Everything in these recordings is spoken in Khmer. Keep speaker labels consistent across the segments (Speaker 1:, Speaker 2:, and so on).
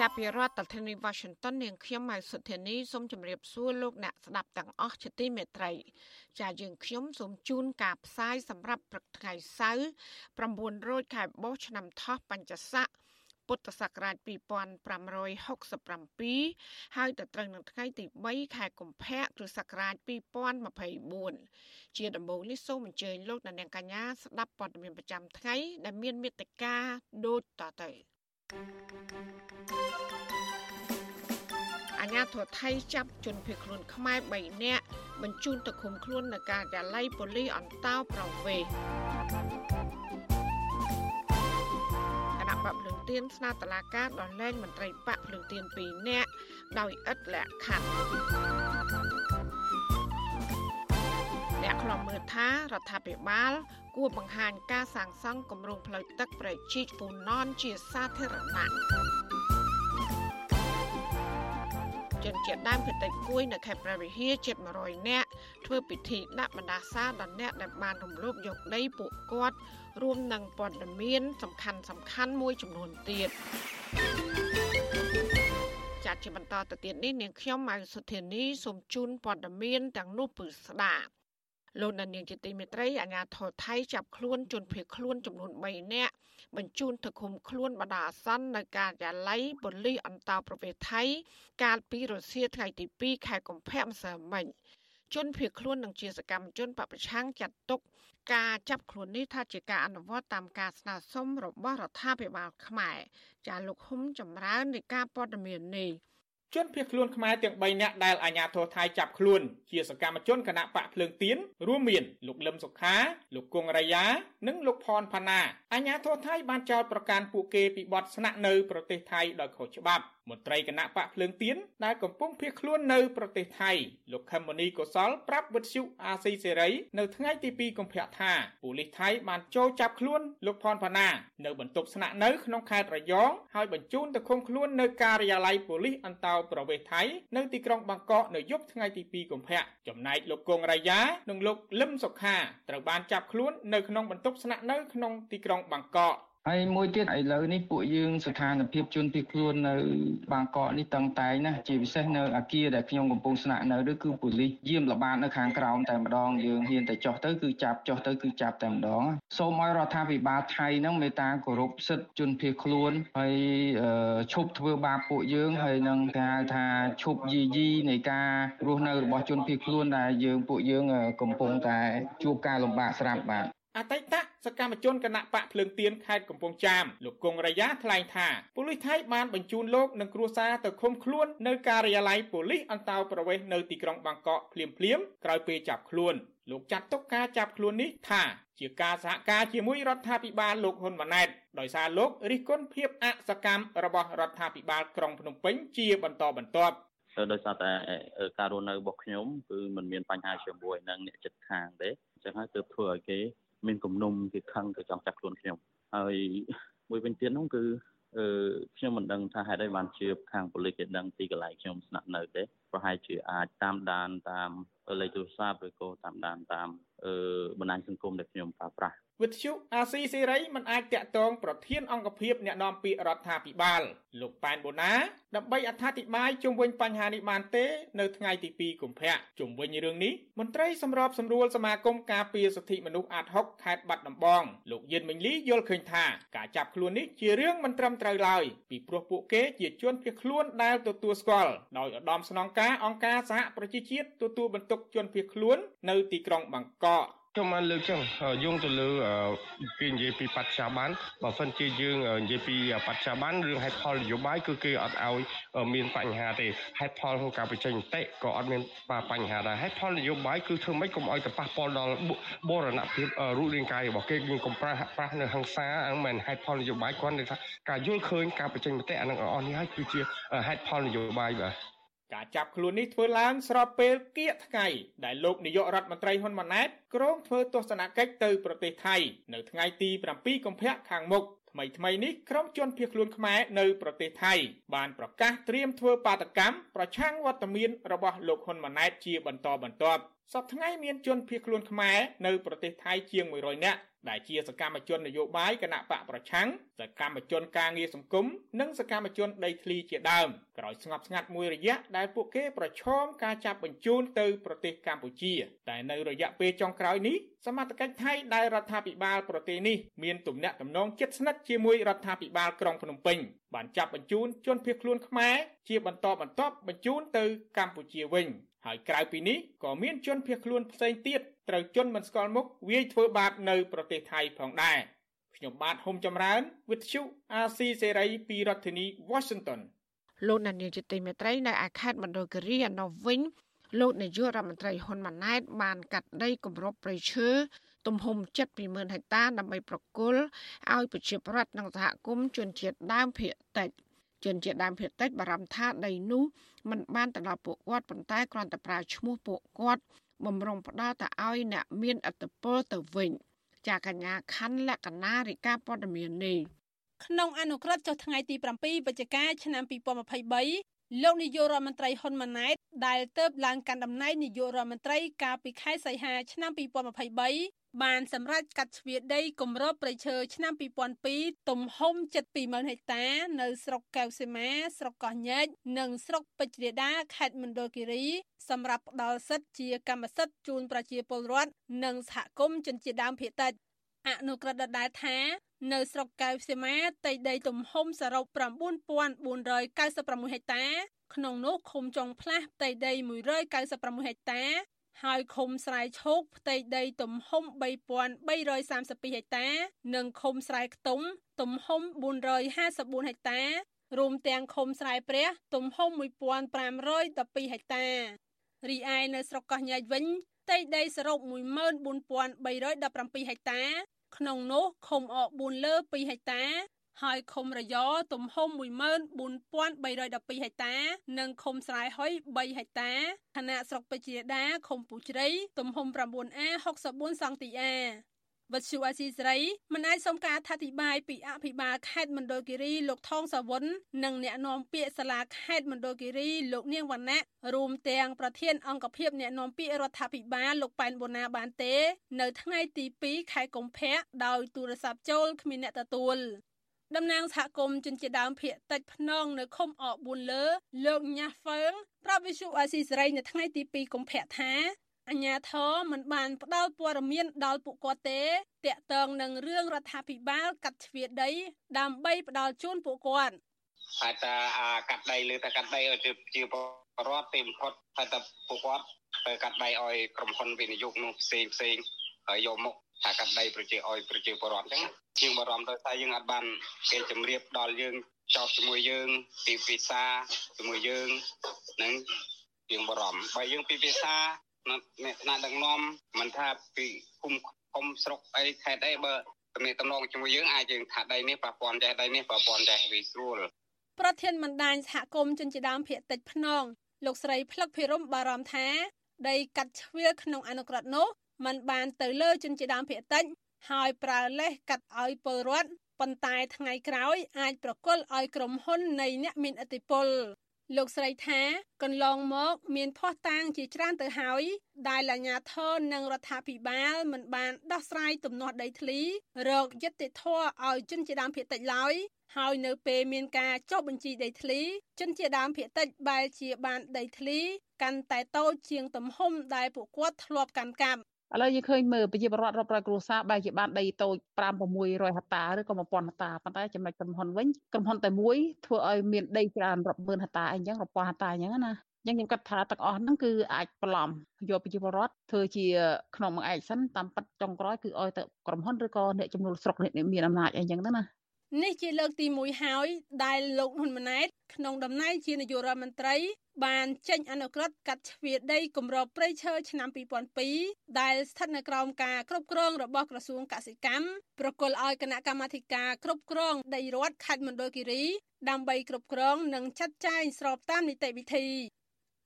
Speaker 1: ចាប់ពីរដ្ឋធានី Washington នាងខ្ញុំម៉ៅសុធានីសូមជម្រាបសួរលោកអ្នកស្ដាប់ទាំងអស់ជាទីមេត្រី ចាយើងខ្ញុំសូមជូនការផ្សាយសម្រាប់ព្រឹកថ្ងៃសៅរ៍900ខែបោះឆ្នាំថោះបัญចស័កពុទ្ធសករាជ2567ហើយទៅត្រូវនឹងថ្ងៃទី3ខែកុម្ភៈគ្រិស្តសករាជ2024ជាដំបូងនេះសូមអញ្ជើញលោកអ្នកនាងកញ្ញាស្ដាប់ព័ត៌មានប្រចាំថ្ងៃដែលមានមេត្តាដូចតទៅ thank you អាញាធរថៃចាប់ជនភៀសខ្លួនខ្មែរ3នាក់បញ្ជូនទៅឃុំខ្លួននៅការិយាល័យប៉ូលីសអន្តោប្រវេសន៍គណៈបកភ្លើងទៀនស្នើតុលាការដោះលែងមន្ត្រីបកភ្លើងទៀន2នាក់ដោយឥតលក្ខខណ្ឌអ្នកខ្លំមើលថារដ្ឋាភិបាល គួរបង្ហាញការសាងសង់គម្រោងផ្លូវទឹកប្រែកជីកពូណនជាសាធារណៈជនជាតិដើមភាគតិចគួយនៅខេត្តព្រះវិហារជិត100នាក់ធ្វើពិធីដាក់បណ្ដាសាដល់អ្នកដែលបានរំលោភយកដីពួកគាត់រួមនឹងព័ត៌មាន សំខាន់សំខាន់មួយចំនួនទៀតចាត់ជាបន្តទៅទៀតនេះនាងខ្ញុំម៉ៅសុធានីសូមជូនព័ត៌មានទាំងនោះពឺស្ដាប់ លោកនាងជាទីមេត្រីអាញាធរថៃចាប់ខ្លួនជនភៀសខ្លួនចំនួន3នាក់បញ្ជូនទៅឃុំខ្លួនបណ្ដាអាសន្ននៅការិយាល័យប៉ូលីសអន្តោប្រវេសន៍ថៃ កាលពីរសៀលថ្ងៃទី2ខែកុម្ភៈម្សិលមិញជនភៀសខ្លួននឹងជាសកម្មជនបពប្រឆាំងចាត់ទុកការចាប់ខ្លួននេះថាជាការអនុវត្តតាមការស្នើសុំរបស់រដ្ឋាភិបាលខ្មែរចាលោកហ៊ុំចម្រើននៃការព័ត៌មាននេះ
Speaker 2: ជនភៀសខ្លួនខ្មែរទាំង3នាក់ដែលអាជ្ញាធរថៃចាប់ខ្លួនជាសកម្មជនគណៈបកភ្លើងទៀនរួមមានលោកលឹមសុខាលោកគង់រាយា និងលោកផនផាណា អាជ្ញាធរថៃបានចោទប្រកាន់ពួកគេពីបទស្នាក់នៅប្រទេសថៃដោយខុសច្បាប់មន្ត្រីគណៈបកភ្លើងទៀនដែលកំពុងភៀសខ្លួននៅប្រទេសថៃលោកខឹមមនីកុសលប្រាប់វិទ្យុអាស៊ីសេរីនៅថ្ងៃទី2កុម្ភៈថាប៉ូលីសថៃបានចូលចាប់ខ្លួនលោកផនផាណានៅបន្ទប់ស្នាក់នៅក្នុងខេត្តរយងហើយបញ្ជូនទៅឃុំខ្លួននៅការិយាល័យប៉ូលីសអន្តោប្រវេសន៍ថៃនៅទីក្រុងបាងកកនៅយប់ថ្ងៃទី2កុម្ភៈចំណែកលោកគង់រាយានិងលោកលឹមសុខាត្រូវបានចាប់ខ្លួននៅក្នុងបន្ទប់ស្នាក់នៅក្នុងទីក្រុងបាងកក
Speaker 3: ហើយមួយទៀតឥឡូវនេះពួកយើងស្ថានភាពជនភៀសខ្លួននៅបាងកកនេះតឹងតែងណាជាពិសេសនៅអាគារដែលខ្ញុំកំពុងស្នាក់នៅឬគឺប៉ូលីសយាមល្បាតនៅខាងក្រោមតែម្ដងយើងហ៊ានតែចុះទៅគឺចាប់ចុះទៅគឺចាប់តែម្ដងសូមឲ្យរដ្ឋាភិបាលថៃហ្នឹងមេត្តាគោរពសិទ្ធិជនភៀសខ្លួនហើយឈប់ធ្វើបាបពួកយើងហើយនឹងគេហៅថាឈប់យីយីនៃការរស់នៅរបស់ជនភៀសខ្លួនដែលយើងពួកយើងកំពុងតែជួបការលំបាកស្រាប់បាទ
Speaker 2: អតីតសកម្មជនគណៈបកភ្លើងទៀនខេត្តកំពង់ចាមលោកគង់រយ៉ាថ្លែងថាប៉ូលីសថៃបានបញ្ជូនលោកនិងគ្រួសារទៅឃុំខ្លួននៅការិយាល័យប៉ូលីសអន្តោប្រវេសន៍នៅទីក្រុងបាងកកភ្លាមភ្លាមក្រោយពេលចាប់ខ្លួនលោកចាត់ទុកការចាប់ខ្លួននេះថាជាការសហការជាមួយរដ្ឋាភិបាលលោកហ៊ុនម៉ាណែតដោយសារលោករិះគន់ភាពអសកម្មរបស់រដ្ឋាភិបាលក្រុងភ្នំពេញជាបន្តបន្ទាប់
Speaker 4: ដោយសារតែការរស់នៅរបស់ខ្ញុំគឺมันមានបញ្ហាជាមួយនឹងអ្នកចិត្តខាងទេអញ្ចឹងហើយទើបធ្វើឲ្យគេ មានគំនុំគេខឹងទៅចង់ចាប់ខ្លួនខ្ញុំហើយមួយវិញទៀតនោះគឺអឺខ្ញុំមិនដឹងថាហេតុអីបានជាខាងប៉ូលីសគេដឹងទីកន្លែងខ្ញុំស្នាក់នៅទេ ប្រហែលជាអាចតាមដានតាមលេខទូរស័ព្ទឬក៏តាមដានតាមអឺបណ្ដាញសង្គមដែលខ្ញុំប្រើប្រាស់
Speaker 2: វិទ្យុអាស៊ីសេរីមិនអាចតាក់ទងប្រធានអង្គភិបអ្នកណែនាំពាក្យរដ្ឋាភិបាលលោកប៉ែនបូណាដើម្បីអត្ថាធិប្បាយជុំវិញបញ្ហានេះបានទេនៅថ្ងៃទី2កុម្ភៈជុំវិញរឿងនេះមន្ត្រីសម្របសម្រួលសមាគមការពារសិទ្ធិមនុស្សអាត6ខេត្តបាត់ដំបងលោកយិនមិញលីយល់ឃើញថាការចាប់ខ្លួននេះជារឿងមិនត្រឹមត្រូវឡើយពីព្រោះពួកគេជាជនភៀសខ្លួនដែលទទួលស្គាល់ដោយឧត្តមស្នងការអង្គការសហប្រជាជាតិទទួលបន្ទុកជនភៀសខ្លួន នៅទីក្រុងបាងកក
Speaker 5: ខ្ញុំបានលើកចឹងយោងទៅលើគេនិយាយពីបច្ចាបានបើសិនជាយើងនិយាយពីបច្ចាបានរឿងហេតុផលនយោបាយគឺគេអត់ឲ្យមានបញ្ហាទេហេតុផលក្នុងការបញ្ចេញមតិក៏អត់មានបញ្ហាដែរហេតុផលនយោបាយគឺធ្វើម៉េចកុំឲ្យទៅប៉ះពាល់ដល់បរណភាពរូបរាងកាយរបស់គេយើងកុំប្រាស់ប្រាស់នៅហ ংস ាហ្នឹងមិនហេតុផលនយោបាយគាត់ថាការយល់ឃើញការបញ្ចេញមតិអានឹងអស់នេះហើយគឺជាហេតុផលនយោបាយបាទ
Speaker 2: ការចាប់ខ្លួននេះធ្វើឡើងស្របពេលគៀកថ្ងៃដែលលោកនាយករដ្ឋមន្ត្រីហ៊ុនម៉ាណែតគ្រងធ្វើទស្សនកិច្ចទៅប្រទេសថៃនៅថ្ងៃទី7កុម្ភៈខាងមុខថ្មីថ្មីនេះក្រុមជនភៀសខ្លួនខ្មែរនៅប្រទេសថៃបានប្រកាសត្រៀមធ្វើបាតកម្មប្រឆាំងវត្តមានរបស់លោកហ៊ុនម៉ាណែតជាបន្តបន្ទាប់សប្តាហ៍ថ្ងៃមានជនភៀសខ្លួនខ្មែរនៅប្រទេសថៃជាង100នាក់ដែលជាសកម្មជននយោបាយគណៈបកប្រឆាំងសកម្មជនការងារសង្គមនិងសកម្មជនដីធ្លីជាដើម ក្រោយស្ងប់ស្ងាត់មួយរយៈដែលពួកគេប្រឈមការចាប់បញ្ជូនទៅប្រទេសកម្ពុជា តែនៅរយៈពេលចុងក្រោយនេះសមត្ថកិច្ចថៃដែលរដ្ឋាភិបាលប្រទេសនេះមានទំនាក់ទំនងជិតស្និទ្ធជាមួយរដ្ឋាភិបាលក្រុងភ្នំពេញបានចាប់បញ្ជូនជនភៀសខ្លួនខ្មែរជាបន្តបន្ទាប់បញ្ជូនទៅកម្ពុជាវិញហើយក្រៅពីនេះក៏មានជនភៀសខ្លួនផ្សេងទៀតត្រូវជន់មិនស្គាល់មុខវាយធ្វើបាបនៅប្រទេសថៃផងដែរខ្ញុំបាទហុំចម្រើន វិទ្យុ អាស៊ីសេរីពីរដ្ឋធានី Washington
Speaker 1: លោកនាយកជាទីមេត្រីនៅឯខេត្តមណ្ឌលគិរីឯណោះវិញលោកនាយករដ្ឋមន្ត្រីហ៊ុនម៉ាណែតបានកាត់ដីគម្របព្រៃឈើទំហំ720,000ហិកតាដើម្បីប្រគល់ឲ្យប្រជាប្រដ្ឋនិងសហគមន៍ជនជាតិដើមភាគតិចជនជាតិដើមភាគតិចបារម្ភថាដីនោះមិនបានទៅដល់ពួកគាត់ប៉ុន្តែគ្រាន់តែប្រើឈ្មោះពួកគាត់បំរុងផ្ដល់ទៅឲ្យអ្នកមានឥទ្ធិពលទៅវិញចាកញ្ញាខណ្ឌលក្ខណារិកាព័ត៌មាននេះ
Speaker 6: ក្នុងអនុក្រឹត្យចុះថ្ងៃទី7វិច្ឆិកាឆ្នាំ2023លោកនាយករដ្ឋមន្ត្រីហ៊ុនម៉ាណែតដែលទៅបឡើងកាន់តំណែងនាយករដ្ឋមន្ត្រីកាលពីខែសីហាឆ្នាំ2023បានសម្រេចកាត់ជ្រៀតដីគម្របព្រៃឈើឆ្នាំ2002ទំហំ720,000ហិកតា នៅស្រុកកែវសីមា ស្រុកកោះញែកនិងស្រុកពេជ្ររាដាខេត្តមណ្ឌលគិរីសម្រាប់ផ្ដល់សិទ្ធិជាកម្មសិទ្ធិជូនប្រជាពលរដ្ឋនិងសហគមន៍ជនជាតិដើមភាគតិច អនុក្រឹត្យដដែលថា នៅស្រុកកែវសីមាដីដីទំហំសរុប9496ហិកតា ក្នុងនោះឃុំចុងផ្លាស់ដីដី196ហិកតា ហើយឃុំស្រែឈោកផ្ទៃដីទំហំ3332ហិកតា និងឃុំស្រែខ្ទុំទំហំ454ហិកតារួមទាំងឃុំស្រែព្រះ ទំហំ1512ហិកតារីឯនៅស្រុកកោះញែកវិញ ផ្ទៃដីសរុប14317ហិកតា ក្នុងនោះឃុំអក4លើ2ហិកតា ហើយឃុំរយទំហំ14312ហិកតា និងឃុំស្រែហុយ3ហិកតាខណៈស្រុកពេជ្រដាឃុំពូជ្រៃទំហំ 9A 64សង់ទីអា វត្តជូអាស៊ីសេរីមិនអាចសុំការអធិប្បាយពីអភិបាលខេត្តមណ្ឌលគិរីលោកថងសាវុននិងអ្នកនាំពាក្យសាលាខេត្តមណ្ឌលគិរីលោកនាងវណ្ណៈរួមទាំងប្រធានអង្គភិបអ្នកនាំពាក្យរដ្ឋាភិបាលលោកប៉ែនបូណាបានទេ នៅថ្ងៃទី2ខែកុម្ភៈដោយទូរស័ព្ទចូលគ្មានអ្នកទទួលតំណាងសហគមន៍ជនជាតិដើមភាគតិចភ្នងនៅឃុំអក4លើ លោកញ៉ាហ្វើងប្រាប់វិសុអាស៊ីសេរីនៅថ្ងៃទី2កុម្ភៈថា អញ្ញាធរមិនបានផ្ដល់ព័ត៌មានដល់ពួកគាត់ទេតាក់ទងនឹងរឿងរដ្ឋាភិបាលកាត់ជ្រៀតដី ដើម្បីផ្ដល់ជូនពួកគាត់
Speaker 7: ហើយតាកាត់ដីឬតាកាត់ដីឲ្យជារដ្ឋទីបំផុតហើយតាពួកគាត់ទៅកាត់ដីឲ្យក្រុមហ៊ុនវិនិយោគនោះផ្សេងផ្សេងហើយយកមកថាកាត់ដីប្រជាឲ្យប្រជាពលរដ្ឋអញ្ចឹងជាងបារម្ភទៅថាយើងអាចបានគេជំរាបដល់យើងចោតជាមួយយើងពីភាសាជាមួយយើងនឹងជាងបារម្ភបើយើងពីភាសា អ្នកណាដឹកនាំមិនថាពីគុំគុំស្រុកអីខេត្តអីបើទំនាក់ទំនងជាមួយយើងអាចយើងថាដីនេះប្រព័ន្ធចេះដីនេះប្រព័ន្ធចេះវាស្រួល
Speaker 6: ប្រធានបណ្ដាញសហគមន៍ជនជាតិដើមភាគតិចភ្នងលោកស្រីផ្លឹកភិរមបារម្ភថាដីកាត់ជ្រឿក្នុងអនុក្រឹត្យនោះมันបានទៅលើជនជាតិដើមភាគតិចហើយប្រើលេសកាត់ឲ្យពលរដ្ឋប៉ុន្តែថ្ងៃក្រោយអាចប្រគល់ឲ្យក្រុមហ៊ុននៃអ្នកមានឥទ្ធិពល លោកស្រីថាកន្លងមក មានភ័ស្តុតាងជាច្រើនទៅហើយ ដែលអាជ្ញាធរនិងរដ្ឋាភិបាលមិនបានដោះស្រាយទំនាស់ដីធ្លីរកយុត្តិធម៌ឲ្យជនជាដើមភាគតិចឡើយហើយនៅពេលមានការចុះបញ្ជីដីធ្លី ជនជាដើមភាគតិចបែរជាបានដីធ្លី កាន់តែតូចជាងទំហំដែលពួកគាត់ធ្លាប់កាន់កាប់
Speaker 8: ឥឡូវយើងឃើញមើលប្រជាពលរដ្ឋរាប់រយគ្រួសារបែរជាបានដីតូច5 600ហិកតាឬក៏1000ហិកតាប៉ុន្តែចំណុចក្រុមហ៊ុនវិញក្រុមហ៊ុនតែមួយធ្វើឲ្យមានដីច្រើនរាប់ម៉ឺនហិកតាអីចឹងរាប់ពាន់ហិកតាអញ្ចឹងណាអញ្ចឹងខ្ញុំគិតថាទាំងអស់ហ្នឹងគឺអាចបន្លំយកប្រជាពលរដ្ឋធ្វើជាក្នុងមួយឯកសិនតាមប៉ັດចុងក្រោយគឺឲ្យទៅក្រុមហ៊ុនឬក៏អ្នកចំនួនស្រុកអ្នកមានអំណាចអីចឹងទៅណា
Speaker 6: នេះជាលើកទី1ហើយដែលលោកហ៊ុនម៉ាណែតក្នុងតំណែងជានាយករដ្ឋមន្ត្រី បានចេញអនុក្រឹត្យកាត់ជ្រៀតដីគម្របព្រៃឈើឆ្នាំ2002ដែលស្ថិតនៅក្រោមការគ្រប់គ្រងរបស់ក្រសួងកសិកម្មប្រគល់ឲ្យគណៈកម្មាធិការគ្រប់គ្រងដីរដ្ឋខេត្តមណ្ឌលគិរីដើម្បីគ្រប់គ្រងនិងចាត់ចែងស្របតាមនីតិវិធី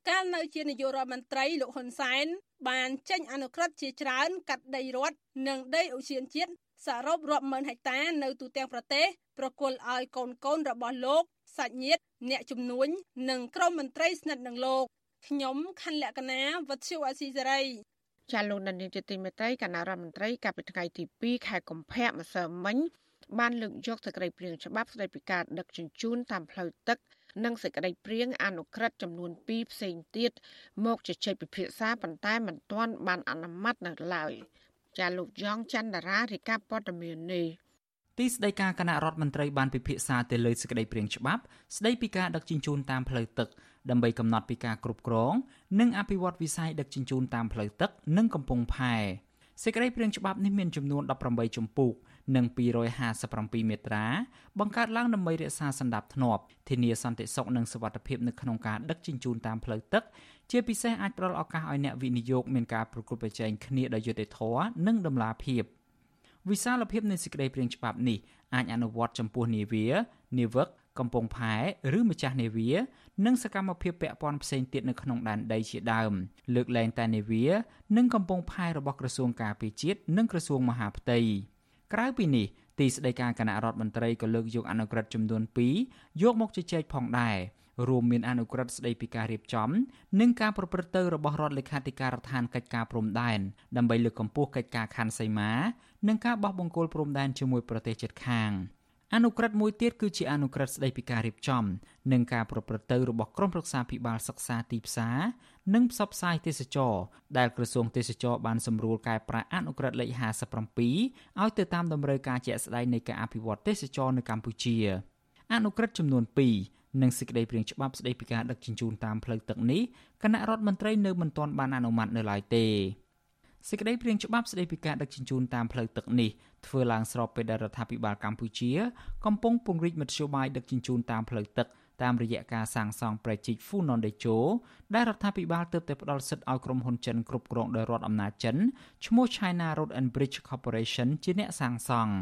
Speaker 6: កាលនៅជានាយករដ្ឋមន្ត្រីលោកហ៊ុនសែនបានចេញអនុក្រឹត្យជាច្រើនកាត់ដីរដ្ឋនិងដីឧទ្យានជាតិ សរុបរាប់ម៉ឺនហិកតានៅទូទាំងប្រទេសប្រគល់ឲ្យកូនកូនរបស់លោកសាច់ញាតិអ្នកជំនួញនិងក្រុមមន្ត្រីស្និទ្ធនឹងលោកខ្ញុំខណ្ឌលក្ខណាវັດឈូអសីសេរី
Speaker 1: ចាលោកនាយកជាទីមេត្រីគណៈរដ្ឋមន្ត្រីកាលពីថ្ងៃទី2ខែកុម្ភៈម្សិលមិញបានលើកយកសេចក្តីព្រាងច្បាប់ស្តីពីការដឹកជញ្ជូនតាមផ្លូវទឹក និងសេចក្តីព្រាងអនុក្រឹត្យចំនួន2ផ្សេងទៀតមកជជែកពិភាក្សាប៉ុន្តែមិនទាន់បានអនុម័តនៅឡើយ ចាលោកយ៉ងច័ន្ទរារាយការណ៍ព័ត៌មាននេះ
Speaker 9: ទីស្តីការគណៈរដ្ឋមន្ត្រីបានពិភាក្សាទៅលើសេចក្តីព្រាងច្បាប់ស្តីពីការដឹកជញ្ជូនតាមផ្លូវទឹកដើម្បីកំណត់ពីការគ្រប់គ្រង និងអភិវឌ្ឍវិស័យដឹកជញ្ជូនតាមផ្លូវទឹក និងកំពង់ផែសេចក្តីព្រាងច្បាប់នេះមានចំនួន18ជំពូកនិង257មាត្រាបង្កើតឡើងដើម្បីរក្សាសន្តិភាពធានាសន្តិសុខនិងសុវត្ថិភាពនៅក្នុងការដឹកជញ្ជូនតាមផ្លូវទឹក ជាពិសេសអាចផ្ដល់ឱកាសឲ្យអ្នកវិនិយោគមានការប្រកួតប្រជែងគ្នាដោយយុត្តិធម៌និងតម្លាភាពវិសាលភាពនៃសេចក្តីព្រាងច្បាប់នេះអាចអនុវត្តចំពោះនាវានាវិកកំពង់ផែឬម្ចាស់នាវានិងសកម្មភាពពាក់ព័ន្ធផ្សេងទៀតនៅក្នុងដែនដីជាដើម លើកលែងតែនាវានិងកំពង់ផែរបស់ក្រសួងការពារជាតិនិងក្រសួងមហាផ្ទៃក្រៅពីនេះទីស្តីការគណៈរដ្ឋមន្ត្រីក៏លើកយកអនុក្រឹត្យចំនួន2យកមកជជែកផងដែរ រួមមានអនុក្រឹត្យស្តីពីការរៀបចំនិងការប្រព្រឹត្តទៅរបស់រដ្ឋលេខាធិការដ្ឋានកិច្ចការព្រំដែនដើម្បីលើកកម្ពស់កិច្ចការខណ្ឌសីមានិងការបោះបង្គោលព្រំដែនជាមួយប្រទេសជិតខាង។អនុក្រឹត្យមួយទៀតគឺជាអនុក្រឹត្យស្តីពីការរៀបចំនិងការប្រព្រឹត្តទៅរបស់ក្រុមប្រឹក្សាភិបាលសិក្សាទីផ្សារនិងផ្សព្វផ្សាយទេសចរដែលក្រសួងទេសចរបានសម្រួលកែប្រែអនុក្រឹត្យលេខ57ឲ្យទៅតាមតម្រូវការជាក់ស្ដែងនៃការអភិវឌ្ឍទេសចរនៅកម្ពុជាអនុក្រឹត្យចំនួន2 និងសេចក្តីព្រាងច្បាប់ស្តីពីការដឹកជញ្ជូនតាមផ្លូវទឹកនេះគណៈរដ្ឋមន្ត្រីនៅមិនទាន់បានអនុម័តនៅឡើយទេសេចក្តីព្រាងច្បាប់ស្តីពីការដឹកជញ្ជូនតាមផ្លូវទឹកនេះធ្វើឡើងស្របពេលដែលរដ្ឋាភិបាលកម្ពុជា កំពុងពង្រីកមធ្យោបាយដឹកជញ្ជូនតាមផ្លូវទឹកតាមរយៈការសាងសង់ប្រជិក Funon Decho ដែលរដ្ឋាភិបាលទើបតែផ្ដល់សិទ្ធិឲ្យក្រុមហ៊ុនចិនគ្រប់គ្រងដោយរដ្ឋអំណាចចិនឈ្មោះ China Road and Bridge Corporation ជាអ្នកសាងសង់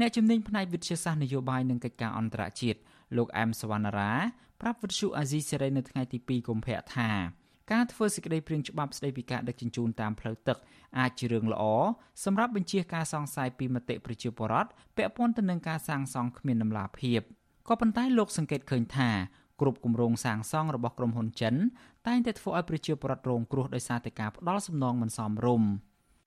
Speaker 9: អ្នកជំនាញផ្នែកវិទ្យាសាស្ត្រនយោបាយនិងកិច្ចការអន្តរជាតិ លោកអែមសវណ្ណារាប្រាប់វិទ្យុអាស៊ីសេរីនៅថ្ងៃទី2កុម្ភៈថាការធ្វើសេចក្តីព្រាងច្បាប់ស្តីពីការដឹកជញ្ជូនតាមផ្លូវទឹកអាចជារឿងល្អសម្រាប់បញ្ជាការសង្ស័យពីមតិប្រជាពលរដ្ឋពាក់ព័ន្ធទៅនឹងការសាងសង់គ្មានដំណាភាពក៏ប៉ុន្តែលោកសង្កេតឃើញថាគ្រប់គម្រោងសាងសង់របស់ក្រុមហ៊ុនចិនតែងតែធ្វើឲ្យប្រជាពលរដ្ឋរងគ្រោះដោយសារតែការផ្ដាល់សំណងមិនសមរម្យ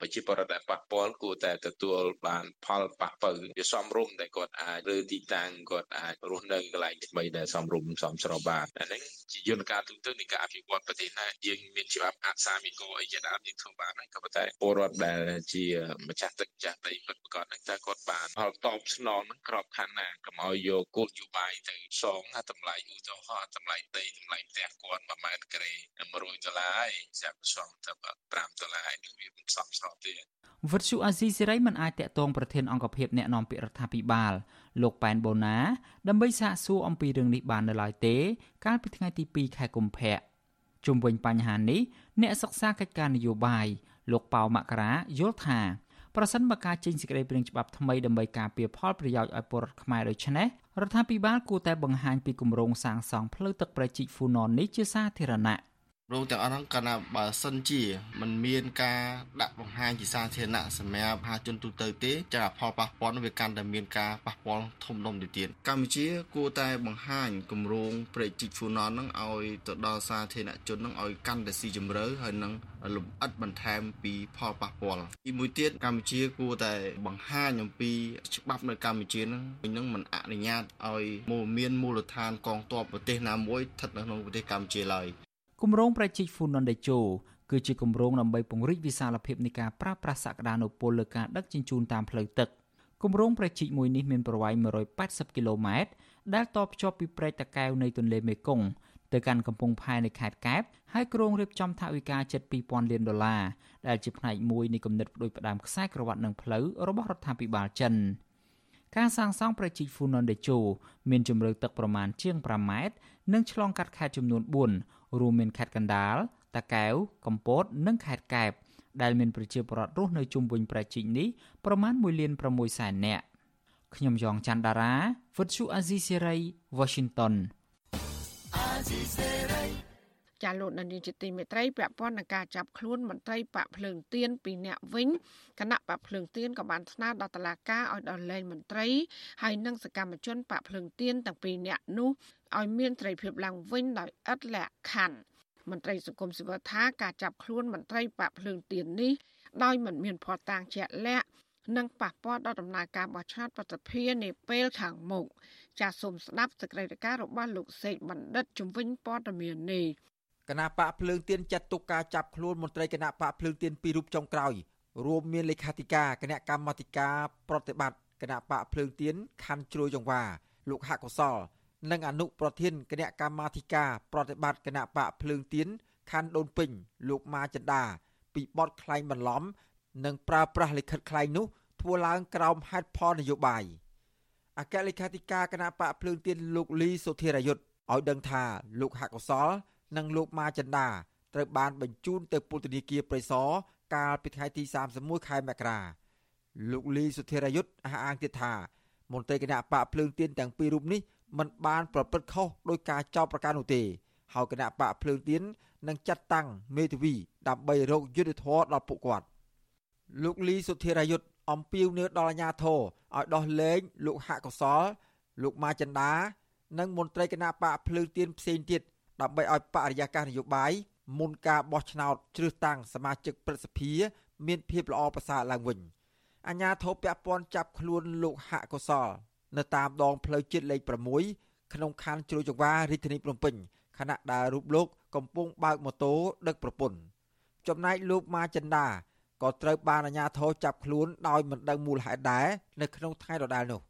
Speaker 10: ប្រជាពលរដ្ឋដែលប៉ះពាល់គួរតែទទួលបានផលប៉ះពៅវាសមរម្យដែលគាត់អាចឬទីតាំងគាត់អាចរស់នៅកន្លែងថ្មីដែលសមរម្យសមស្របបានអាហ្នឹងជាយន្តការទូទៅនៃការអភិវឌ្ឍប្រទេសណាយើងមានច្បាប់អសាមីកោអីជាដើមយើងធ្វើបានហើយក៏ប៉ុន្តែពលរដ្ឋដែលជាម្ចាស់ទឹកម្ចាស់ដីគាត់ប្រកាសហ្នឹងតើគាត់បានផលតបស្នងហ្នឹងក្របខ័ណ្ឌណាកុំឲ្យយកគោលនយោបាយទៅសងតម្លៃឧទាហរណ៍តម្លៃដីតម្លៃផ្ទះគាត់1ម៉ែត្រការ៉េ100ដុល្លារហើយចាប់សងតែ5ដុល្លារហើយនឹងវាមិនសមស្របទេ
Speaker 9: វិទ្យុអាស៊ីសេរីមិនអាចតាក់ទងប្រធានអង្គភិបអ្នកណែនាំពាក្យរដ្ឋាភិបាល លោកប៉ែនបូណា ដើម្បីសាកសួរអំពីរឿងនេះបាននៅឡើយទេ កាលពីថ្ងៃទី2ខែកុម្ភៈជុំវិញបញ្ហានេះអ្នកសិក្សាកិច្ចការនយោបាយលោកប៉ៅមករាយល់ថាប្រសិនបើការចេញសេចក្តីព្រាងច្បាប់ថ្មីដើម្បីការពារផលប្រយោជន៍ឲ្យពលរដ្ឋខ្មែរដូច្នេះរដ្ឋាភិបាលគួរតែបង្ហាញពីគម្រោងសាងសង់ផ្លូវទឹកប្រជិកហ្វូណននេះជាសាធារណៈ
Speaker 11: រោងទាំងអស់ហ្នឹងកាលណាបើសិនជាมันមានការដាក់បង្ហាញជាសាធារណៈសម្រាប់ប្រជាជនទូទៅទេចាផលប៉ះពាល់នោះវាកាន់តែមានការប៉ះពាល់ធំដុំទៅទៀតកម្ពុជាគួរតែបង្ហាញគម្រោងប្រេជីកហ្វូណនហ្នឹងឲ្យទៅដល់សាធារណជនហ្នឹងឲ្យកាន់តែស៊ីជម្រៅហើយនឹងលំអិតបន្ថែមពីផលប៉ះពាល់ទីមួយទៀតកម្ពុជាគួរតែបង្ហាញអំពីច្បាប់នៅកម្ពុជាហ្នឹងវិញហ្នឹងមិនអនុញ្ញាតឲ្យមានមូលដ្ឋានកងទ័ពប្រទេសណាមួយស្ថិតនៅក្នុងប្រទេសកម្ពុជាឡើយ
Speaker 9: គម្រោងប្រជាហ្វូណនដេជោគឺជាគម្រោងដើម្បីពង្រីកវិសាលភាពនៃការប្រើប្រាស់សក្តានុពលលើការដឹកជញ្ជូនតាមផ្លូវទឹកគម្រោងប្រជាមួយនេះមានប្រវែង180គីឡូម៉ែត្រដែលតភ្ជាប់ពីព្រែកតាកែវនៃទន្លេមេគង្គទៅកាន់កំពង់ផែនៃខេត្តកែបហើយក្រុងរៀបចំថវិកាជិត2000លានដុល្លារដែលជាផ្នែកមួយនៃគំនិតផ្ដួចផ្ដើមខ្សែក្រវ៉ាត់និងផ្លូវរបស់រដ្ឋាភិបាលចិនការសាងសង់ប្រជិកហ្វូណនដេជោមានជម្រៅទឹកប្រមាណជាង5ម៉ែត្រនិងឆ្លងកាត់ខេត្តចំនួន4 រួមមានខេត្តកណ្ដាលតាកែវកំពត និងខេត្តកែបដែលមានប្រជាពលរដ្ឋរស់នៅជុំវិញប្រជិកនេះប្រមាណ1លាន6សែននាក់ខ្ញុំយ៉ងច័ន្ទដារាវិទ្យុអាស៊ីសេរី Washington អាស៊ីសេរី
Speaker 1: ចាលោកនានីជាទីមេត្រីពាក់ព័ន្ធនឹងការចាប់ខ្លួនមន្ត្រីបកភ្លើងទៀនពីរនាក់វិញគណៈបកភ្លើងទៀនក៏បានស្នើដល់តុលាការឲ្យដោះលែងមន្ត្រីហើយនិងសកម្មជនបកភ្លើងទៀនទាំងពីរនាក់នោះឲ្យមានត្រីភាពឡើងវិញដោយឥតលក្ខខណ្ឌមន្ត្រីសង្គមស៊ីវិលថាការចាប់ខ្លួនមន្ត្រីបកភ្លើងទៀននេះដោយមិនមានភ័ស្តុតាងជាក់លាក់និងប៉ះពាល់ដល់ដំណើរការបោះឆ្នោតប្រតិភិនាពេលខាងមុខចាសសូមស្ដាប់សេចក្តីរាយការណ៍របស់លោកសេកបណ្ឌិតជំវិញព័ត៌មាននេះ
Speaker 12: គណៈបកភ្លើងទៀនចាត់ទុកការចាប់ខ្លួនមន្ត្រីគណៈបកភ្លើងទៀនពីររូបចុងក្រោយរួមមានលេខាធិការគណៈកម្មាធិការប្រតិបត្តិគណៈបកភ្លើងទៀនខណ្ឌជ្រោយចង្វាលោកហកុសល និងអនុប្រធានគណៈកម្មាធិការប្រតិបត្តិគណៈបកភ្លើងទៀនខណ្ឌដូនពេញលោកម៉ាចិន្តាពីបទក្លែងបន្លំ និងប្រើប្រាស់លិខិតក្លែងនោះធ្វើឡើងក្រោមហេតុផលនយោបាយអគ្គលេខាធិការគណៈបកភ្លើងទៀនលោកលីសុធិរយុទ្ធឲ្យដឹងថាលោកហកុសល និងលោកម៉ាចិន្តាត្រូវបានបញ្ជូនទៅពន្ធនាគារព្រៃសរកាលពីថ្ងៃទី31ខែមករាលោកលីសុធិរយុទ្ធអះអាងទៀតថាមន្ត្រីគណៈបកភ្លើងទៀនទាំងពីររូបនេះមិនបានប្រព្រឹត្តខុសដោយការចោទប្រកាន់នោះទេហើយគណៈបកភ្លើងទៀននឹងចាត់តាំងមេធាវីដើម្បីរកយុត្តិធម៌ដល់ពួកគាត់លោកលីសុធិរយុទ្ធអំពាវនាវដល់អាជ្ញាធរឲ្យដោះលែងលោកហកុសល លោកម៉ាចិន្តានិងមន្ត្រីគណៈបកភ្លើងទៀនផ្សេងទៀត ដើម្បីឲ្យបរិយាកាសនយោបាយមុនការបោះឆ្នោតជ្រើសតាំងសមាជិកព្រឹទ្ធសភា មានភាពល្អប្រសើរឡើងវិញអាជ្ញាធរពាក់ព័ន្ធចាប់ខ្លួនលោកហកុសល នៅតាមដងផ្លូវជាតិលេខ6ក្នុងខណ្ឌជ្រោយចង្វារាជធានីភ្នំពេញខណៈដែលរូបលោកកំពុងបើកម៉ូតូដឹកប្រពន្ធចំណែកលោកម៉ាចិន្តាក៏ត្រូវបានអាជ្ញាធរចាប់ខ្លួនដោយមិនដឹងមូលហេតុដែរនៅក្នុងថ្ងៃដដែលនោះ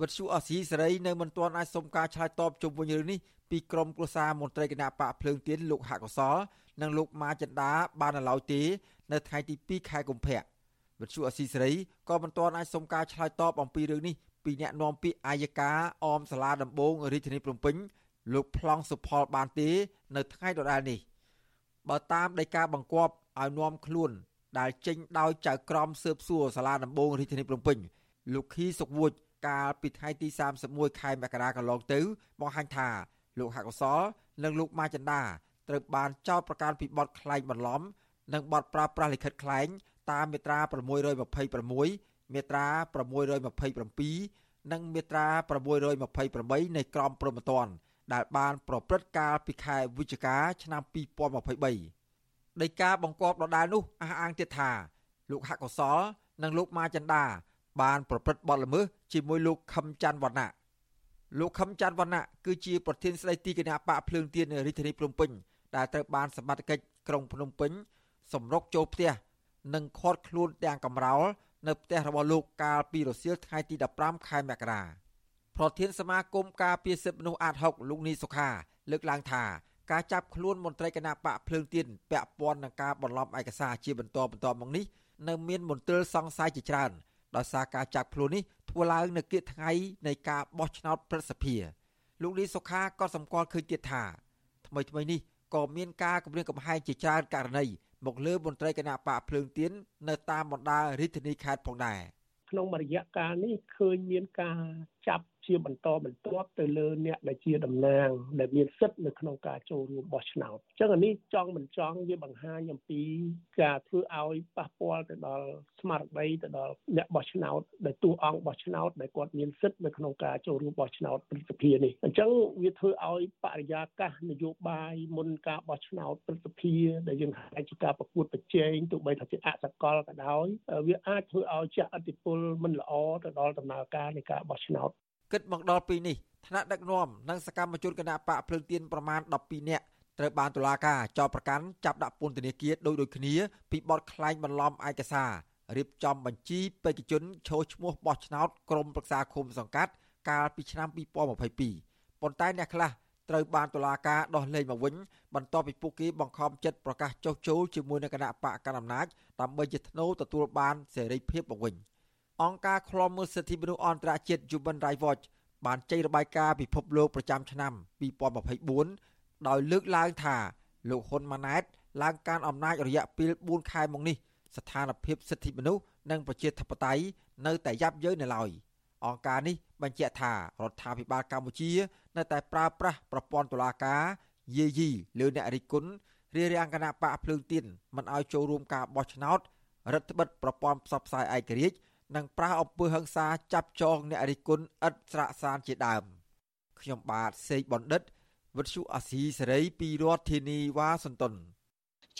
Speaker 12: វិទ្យុអស៊ីសេរីនៅមិនទាន់អាចសុំការឆ្លើយតបជុំវិញរឿងនេះពីក្រមគ្រួសារមន្ត្រីគណៈបកភ្លើងទៀនលោកហកុសលនិងលោកម៉ាចិន្តាបានឡើយទេនៅថ្ងៃទី2ខែកុម្ភៈវិទ្យុអស៊ីសេរីក៏មិនទាន់អាចសុំការឆ្លើយតបអំពីរឿងនេះពីអ្នកនាំពាក្យអាយកាអមសាលាដំបងរាជធានីភ្នំពេញលោកប្លង់សុផលបានទេ នៅថ្ងៃដដែលនេះបើតាមដីកាបង្គាប់ឲ្យនាំខ្លួន ដែលចេញដោយចៅក្រមស៊ើបសួរសាលាដំបងរាជធានីភ្នំពេញលោកខីសុកវួច កាលពីថ្ងៃទី31ខែមករាកន្លងទៅបង្ហាញថាលោកហកសល និងលោកម៉ាចិន្តាត្រូវបានចោទប្រកាន់ពីបទក្លែងបន្លំ និងបទប្រើប្រាស់លិខិតក្លែងតាមមាត្រា626មាត្រា627និងមាត្រា628នៃក្រមព្រហ្មទណ្ឌដែលបានប្រព្រឹត្តកាលពីខែវិច្ឆិកាឆ្នាំ2023ដីកាបង្គាប់ដដែលនោះអះអាងទៀតថាលោកហកុសល និងលោកម៉ាចិន្តា បានប្រព្រឹត្តបទល្មើសជាមួយលោកខឹមច័ន្ទវណ្ណៈលោកខឹមច័ន្ទវណ្ណៈគឺជាប្រធានស្ដីទីគណៈបកភ្លើងទៀនរាជធានីភ្នំពេញដែលត្រូវបានសមត្ថកិច្ចក្រុងភ្នំពេញសម្រុកចូលផ្ទះនិងឃាត់ខ្លួនទាំងកំរោលនៅផ្ទះរបស់លោកកាលពីរសៀលថ្ងៃទី15ខែមករាប្រធានសមាគមការពារសិទ្ធិមនុស្សអាត6លោកនីសុខា លើកឡើងថាការចាប់ខ្លួនមន្ត្រីគណៈបកភ្លើងទៀនពាក់ព័ន្ធនឹងការបន្លំឯកសារជាបន្តបន្ទាប់មកនេះនៅមានមន្ទិលសង្ស័យជាច្រើន ដោយសារការចាប់ខ្លួននេះធ្វើឡើងនៅគៀកថ្ងៃនៃការបោះឆ្នោតប្រសិទ្ធិលោកលីសុខាក៏សម្គាល់ឃើញទៀតថាថ្មីថ្មីនេះក៏មានការគម្រាមកំហែងជាច្រើនករណីមកលើមន្ត្រីគណៈបកភ្លើងទៀននៅតាមបណ្ដារាជធានីខេត្តផងដែរ
Speaker 13: ក្នុងរយៈកាលនេះឃើញមានការចាប់ ជាបន្តបន្ទាប់ទៅលើអ្នកដែលជាតំណាងដែលមានសិទ្ធិនៅក្នុងការចូលរួមបោះឆ្នោតអញ្ចឹងអានេះចង់មិនចង់វាបង្ហាញអំពីការធ្វើឲ្យប៉ះពាល់ទៅដល់ស្មារតីទៅដល់អ្នកបោះឆ្នោតដែលតួអង្គបោះឆ្នោតដែលគាត់មានសិទ្ធិនៅក្នុងការចូលរួមបោះឆ្នោតព្រឹទ្ធសភានេះអញ្ចឹងវាធ្វើឲ្យបរិយាកាសនយោបាយមុនការបោះឆ្នោតព្រឹទ្ធសភាដែលយើងហៅជាការប្រកួតប្រជែងទោះបីថាជាអសកលក៏ដោយវាអាចធ្វើឲ្យចាស់អតិពលមិនល្អទៅដល់ដំណើរការនៃការបោះឆ្នោត
Speaker 12: គិតមកដល់ពេលនេះថ្នាក់ដឹកនាំនិងសកម្មជនគណៈបកភ្លើងទៀនប្រមាណ12នាក់ត្រូវបានតុលាការចោទប្រកាន់ចាប់ដាក់ពន្ធនាគារដោយដូចគ្នាពីបទក្លែងបន្លំឯកសាររៀបចំបញ្ជីបេក្ខជនឈរឈ្មោះបោះឆ្នោតក្រុមប្រឹក្សាឃុំសង្កាត់កាលពីឆ្នាំ2022ប៉ុន្តែអ្នកខ្លះត្រូវបានតុលាការដោះលែងមកវិញបន្ទាប់ពីពួកគេបង្ខំចិត្តប្រកាសចុះចូលជាមួយនឹងគណៈបកកណ្ដាលអំណាចដើម្បីជាធ្នូទទួលបានសេរីភាពមកវិញ។ អង្គការឃ្លាំមើលសិទ្ធិមនុស្សអន្តរជាតិ Human Rights Watch បានចេញរបាយការណ៍ពិភពលោកប្រចាំឆ្នាំ2024ដោយលើកឡើងថាលោកហ៊ុនម៉ាណែតឡើងកាន់អំណាចរយៈពេល4ខែមកនេះស្ថានភាពសិទ្ធិមនុស្សនិងប្រជាធិបតេយ្យនៅតែយ៉ាប់យ៉ឺននៅឡើយអង្គការនេះបញ្ជាក់ថារដ្ឋាភិបាលកម្ពុជា នៅតែប្រើប្រាស់ប្រព័ន្ធតុលាការយាយីលើអ្នករិះគន់រារាំងគណៈបកភ្លើងទៀនមិនឲ្យចូលរួមការបោះឆ្នោតរដ្ឋបិទប្រព័ន្ធផ្សព្វផ្សាយឯករាជ្យ និងប្រើអំពើហិង្សាចាប់ចងអ្នករិះគន់ឥតស្រាកសានជាដើមខ្ញុំបាទសេកបណ្ឌិតវិទ្យុអាស៊ីសេរីពីរដ្ឋធានីវ៉ាស៊ីនតោន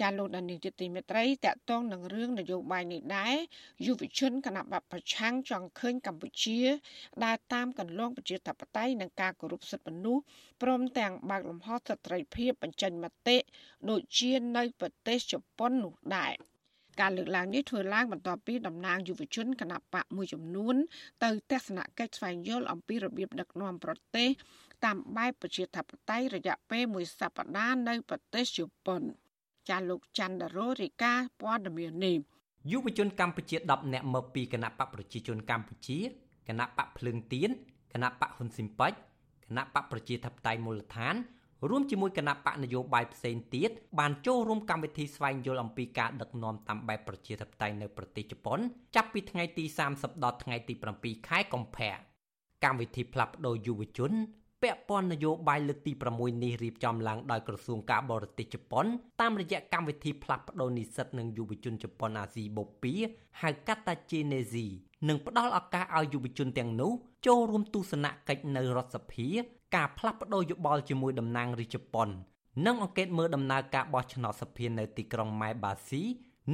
Speaker 1: ចាលោកដានីតិទីមេត្រីតកតងនឹងរឿងនយោបាយនេះដែរយុវជនគណៈបព្វប្រឆាំងចង់ឃើញកម្ពុជាដើរតាមកន្លងប្រជាធិបតេយ្យនិងការគោរពសិទ្ធិមនុស្សព្រមទាំងបើកលំហសិទ្ធិភាពបញ្ចេញមតិដូចជានៅប្រទេសជប៉ុននោះដែរ ការលើកឡើងនេះធ្វើឡើងបន្ទាប់ពីតំណាងយុវជនគណៈបកមួយចំនួន ទៅទស្សនកិច្ចស្វែងយល់អំពីរបៀបដឹកនាំប្រទេសតាមបែបប្រជាធិបតេយ្យរយៈពេលមួយសប្តាហ៍នៅប្រទេសជប៉ុនចាលោកច័ន្ទរោរិកាព័ត៌មាននេះ
Speaker 14: យុវជនកម្ពុជា10នាក់មកពីគណៈបកប្រជាជនកម្ពុជាគណៈបកភ្លើងទៀនគណៈបកហ៊ុនស៊ីមប៉ាច់គណៈបកប្រជាធិបតេយ្យមូលដ្ឋាន រួមជាមួយគណៈបកនយោបាយផ្សេងទៀតបានចូលរួមកម្មវិធីស្វែងយល់អំពីការដឹកនាំតាមបែបប្រជាធិបតេយ្យនៅប្រទេសជប៉ុន ចាប់ពីថ្ងៃទី30ដល់ថ្ងៃទី7ខែកុម្ភៈកម្មវិធីផ្លាស់ប្ដូរយុវជនពាក់ព័ន្ធនយោបាយលើកទី6នេះរៀបចំឡើងដោយក្រសួងការបរទេសជប៉ុនតាមរយៈកម្មវិធីផ្លាស់ប្ដូរនិស្សិតនិងយុវជនជប៉ុនអាស៊ីបូព៌ាហៅកាត់តាជេនេស៊ីនិងផ្ដល់ឱកាសឲ្យយុវជនទាំងនោះចូលរួមទស្សនកិច្ចនៅរដ្ឋសភា ការផ្លាស់ប្ដូរយោបល់ជាមួយតំណាងរាជជប៉ុននិងអង្កេតមើលដំណើរការបោះឆ្នោតសភានៅទីក្រុងម៉ែបាស៊ី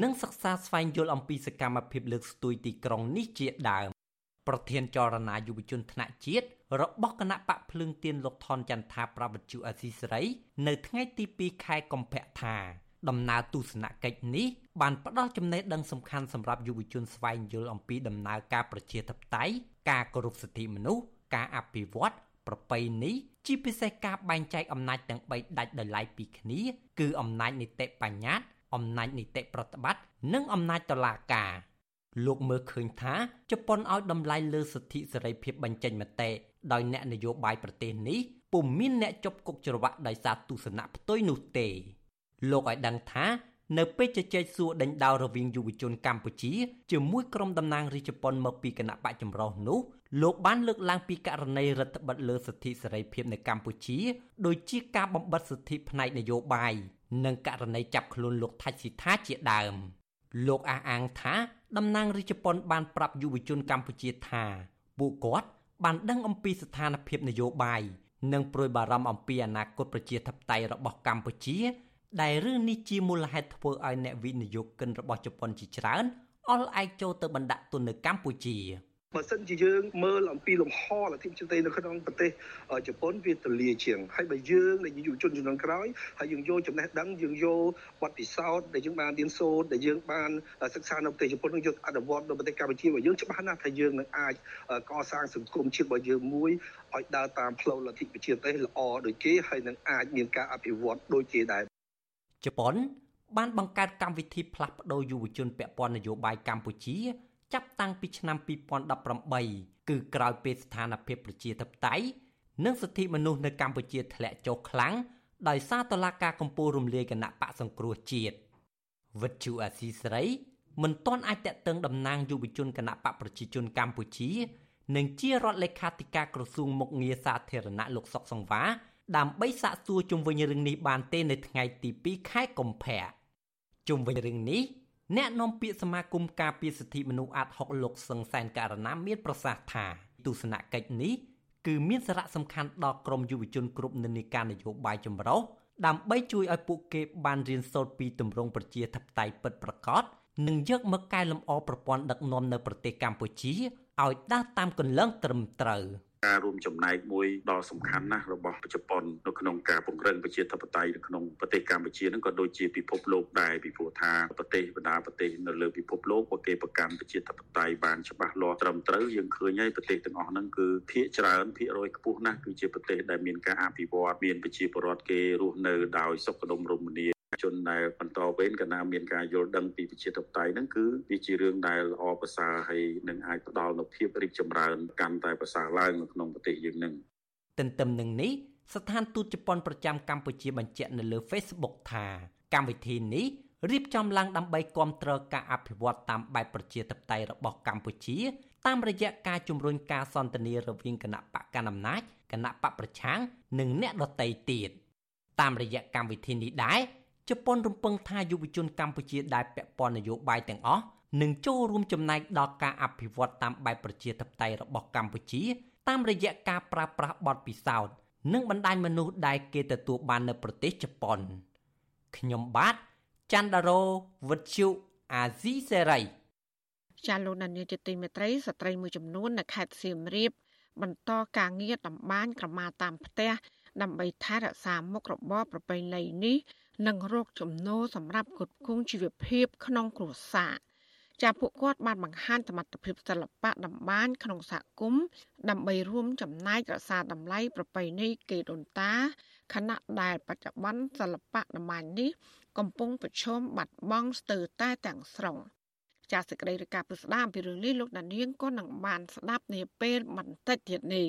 Speaker 14: និងសិក្សាស្វែងយល់អំពីសកម្មភាពលើកស្ទួយទីក្រុងនេះជាដើមប្រធានចលនាយុវជនថ្នាក់ជាតិរបស់គណៈបកភ្លើងទៀនលោកថនចន្ទថាប្រវត្តិជអសីសេរីនៅថ្ងៃទី2ខែកុម្ភៈថាដំណើរទស្សនកិច្ចនេះបានផ្ដល់ចំណេះដឹងសំខាន់សម្រាប់យុវជនស្វែងយល់អំពីដំណើរការប្រជាធិបតេយ្យការគោរពសិទ្ធិមនុស្សការអភិវឌ្ឍ ប្រពៃណីជាពិសេសការបែងចែកអំណាចទាំង3ដាច់ដោយឡែកពីគ្នា គឺអំណាចនីតិបញ្ញត្តិអំណាចនីតិប្រតិបត្តិនិងអំណាចតុលាការលោកមើលឃើញថាជប៉ុនឲ្យតម្លៃលើសិទ្ធិសេរីភាពបញ្ចេញមតិដោយអ្នកនយោបាយប្រទេសនេះពុំមានអ្នកជាប់គុកច្រវាក់ដោយសារទស្សនៈផ្ទុយនោះទេលោកឲ្យដឹងថា នៅពេលជជែកសួរដេញដោលរវាងយុវជនកម្ពុជាជាមួយក្រុមតំណាងរាជជប៉ុនមកពីគណៈបកចម្រុះនោះលោកបានលើកឡើងពីករណីរដ្ឋបិទលើសិទ្ធិសេរីភាពនៅកម្ពុជាដូចជាការបំបិទសិទ្ធិផ្នែកនយោបាយនិងករណីចាប់ខ្លួនលោកថាច់ស៊ីថាជាដើមលោកអះអាងថាតំណាងរាជជប៉ុនបានប្រាប់យុវជនកម្ពុជាថាពួកគាត់បានដឹងអំពីស្ថានភាពនយោបាយនិងប្រួយបារម្ភអំពីអនាគតប្រជាធិបតេយ្យរបស់កម្ពុជា ដែលរឿងនេះជាមូលហេតុធ្វើឲ្យអ្នកវិនិយោគិនរបស់ជប៉ុនជាច្រើនអល់ឯកចូលទៅបណ្ដាក់ទុននៅកម្ពុជា។
Speaker 15: បើសិនជាយើងមើលអំពីលំហលទ្ធិជាតិនៅក្នុងប្រទេសជប៉ុនវាទលាជាងហើយបើយើងដែលយុវជនជំនាន់ក្រោយហើយយើងយកចំណេះដឹងយើងយកបទពិសោធន៍ដែលយើងបានរៀនសូត្រដែលយើងបានសិក្សានៅប្រទេសជប៉ុននឹងយកអនុវត្តនៅប្រទេសកម្ពុជារបស់យើងច្បាស់ណាស់ថាយើងនឹងអាចកសាងសង្គមជាតិរបស់យើងមួយឲ្យដើរតាមផ្លូវលទ្ធិប្រជាធិបតេយ្យល្អដូចគេហើយនឹងអាចមានការអភិវឌ្ឍដូចគេដែរ
Speaker 14: ជប៉ុន បានបង្កើតកម្មវិធីផ្លាស់ប្ដូរយុវជនពាក់ព័ន្ធនយោបាយកម្ពុជា ចាប់តាំងពីឆ្នាំ2018គឺក្រោយពេលស្ថានភាពប្រជាធិបតេយ្យនិងសិទ្ធិមនុស្សនៅកម្ពុជាធ្លាក់ចុះខ្លាំងដោយសារតឡាការកម្ពុជារំលាយគណៈបកសង្គ្រោះជាតិវិទ្យុអាស៊ីសេរីមិនទាន់អាចតេតឹងតំណាងយុវជនគណៈបកប្រជាជនកម្ពុជា និងជារដ្ឋលេខាធិការក្រសួងមុខងារសាធារណៈលោកសុកសង្វា ដើម្បីសាកសួរជុំវិញរឿងនេះបានទេនៅថ្ងៃទី2ខែកុម្ភៈជុំវិញរឿងនេះអ្នកនាំពាក្យសមាគមការពារសិទ្ធិមនុស្សអាត់ហុកលោកសឹងសែនករណាមានប្រសាសន៍ថាទស្សនកិច្ចនេះគឺមានសារៈសំខាន់ដល់ក្រមយុវជនគ្រប់និន្នាការនយោបាយចម្រុះដើម្បីជួយឲ្យពួកគេបានរៀនសូត្រពីទម្រង់ប្រជាធិបតេយ្យពិតប្រាកដនិងយកមកកែលម្អប្រព័ន្ធដឹកនាំនៅប្រទេសកម្ពុជាឲ្យដើរតាមគន្លងត្រឹមត្រូវ។
Speaker 16: ការរួមចំណែកមួយដ៏សំខាន់ណាស់របស់ជប៉ុននៅក្នុងការពង្រឹងប្រជាធិបតេយ្យនៅក្នុងប្រទេសកម្ពុជានឹងក៏ដូចជាពិភពលោកដែរពីព្រោះថាប្រទេសបណ្ដាប្រទេសនៅលើពិភពលោកក៏គេប្រកាន់ប្រជាធិបតេយ្យបានច្បាស់លាស់ត្រឹមត្រូវយើងឃើញហើយប្រទេសទាំងអស់ហ្នឹងគឺភាគច្រើនភាគរយខ្ពស់ណាស់គឺជាប្រទេសដែលមានការអភិវឌ្ឍមានប្រជាពលរដ្ឋគេរស់នៅដោយសុខដុមរមនា ជនដែលបន្តវេនកណ្ណាមានការយល់ដឹងពីប្រជាធិបតេយ្យហ្នឹងគឺវាជារឿងដែលល្អប្រសើរហើយនឹងអាចផ្ដល់នូវភាពរីកចម្រើនកាន់តែប្រសើរឡើងនៅក្នុងប្រទេសយើងនឹង
Speaker 14: ទន្ទឹមនឹងនេះស្ថានទូតជប៉ុនប្រចាំកម្ពុជាបញ្ជាក់នៅលើ Facebook ថាកម្មវិធីនេះរៀបចំឡើងដើម្បីគ្រប់គ្រងការអភិវឌ្ឍតាមបែបប្រជាធិបតេយ្យរបស់កម្ពុជា តាមរយៈការជំរុញការសន្ទនារវាងគណៈបកកណ្ដាលអំណាចគណៈបកប្រឆាំងនិងអ្នកដទៃទៀត។តាមរយៈកម្មវិធីនេះដែរ ជប៉ុនរំពឹងថាយុវជនកម្ពុជាដែលពាក់ព័ន្ធនយោបាយទាំងអស់នឹងចូលរួមចំណែកដល់ការអភិវឌ្ឍតាមបែបប្រជាធិបតេយ្យរបស់កម្ពុជា តាមរយៈការប្រើប្រាស់បទពិសោធន៍និងបណ្ដាញមនុស្សដែលគេទទួលបាននៅប្រទេសជប៉ុនខ្ញុំបាទច័ន្ទដារោវិទ្យុអាស៊ីសេរី
Speaker 1: ចាលោកនានីជាទីមេត្រីស្ត្រីមួយចំនួននៅខេត្តសៀមរាប បន្តការងារតម្បាញក្រមាតាមផ្ទះដើម្បីថែរក្សាមុខរបរប្រពៃណីនេះ និងរកចំណូលសម្រាប់គ្រប់គ្រងជីវភាពក្នុងគ្រួសារចាពួកគាត់បានបង្ហាញសមត្ថភាពសិល្បៈតម្បាញក្នុងសហគមន៍ដើម្បីរួមចំណែករក្សាតម្លៃប្រពៃណីកេរដូនតាខណៈដែលបច្ចុប្បន្នសិល្បៈតម្បាញនេះ កំពុងប្រឈមបាត់បង់ស្ទើរតែទាំងស្រុងចាសសេចក្តីរាយការណ៍ពិស្ដារអំពីរឿងនេះលោកដានៀងក៏នឹងបានស្ដាប់នាពេលបន្តិចទៀតនេះ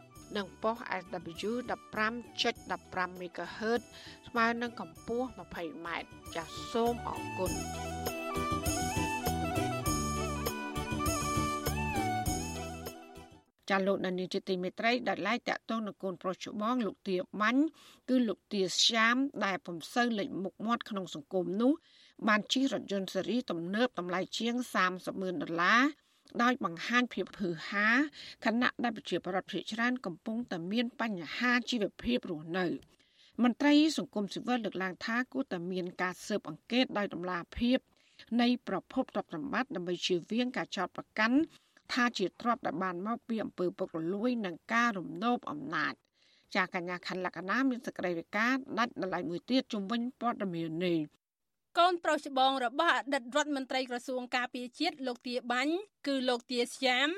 Speaker 1: និងប៉ុស SW 15.15 MHz ស្មើនឹងកម្ពស់ 20m ចាសសូមអរគុណចាលោកដានីជាទីមេត្រីដែលឡាយតាក់ទងនឹងកូនប្រុសច្បងលោកទាបាញ់គឺលោកទាស្យាម ដែលពំសូវលេចមុខមាត់ក្នុងសង្គមនោះបានជិះរថយន្តស៊េរីទំនើបតម្លៃជាង30ម៉ឺនដុល្លារ ដោយបង្ហាញភាពហឺហាខណៈដែលប្រជាប្រដ្ឋភាគច្រើនកំពុងតែមានបញ្ហាជីវភាពរស់នៅមន្ត្រីសង្គមស៊ីវិលលើកឡើងថាគួរតែមានការស៊ើបអង្កេតដោយតម្លាភាពនៃប្រភពទ្រព្យសម្បត្តិដើម្បីជៀសវាងការចោទប្រកាន់ថាជាទ្រព្យដែលបានមកពីអំពើពុករលួយនិងការរំលោភអំណាចចាកញ្ញាខណ្ឌលក្ខណាមានសក្តីវិការដាច់ដライមួយទៀតជំវិញព័ត៌មាននេះ
Speaker 6: កូនប្រុសច្បងរបស់អតីតរដ្ឋមន្ត្រីក្រសួងការពារជាតិលោកទាបាញ់គឺលោកទាស្យាម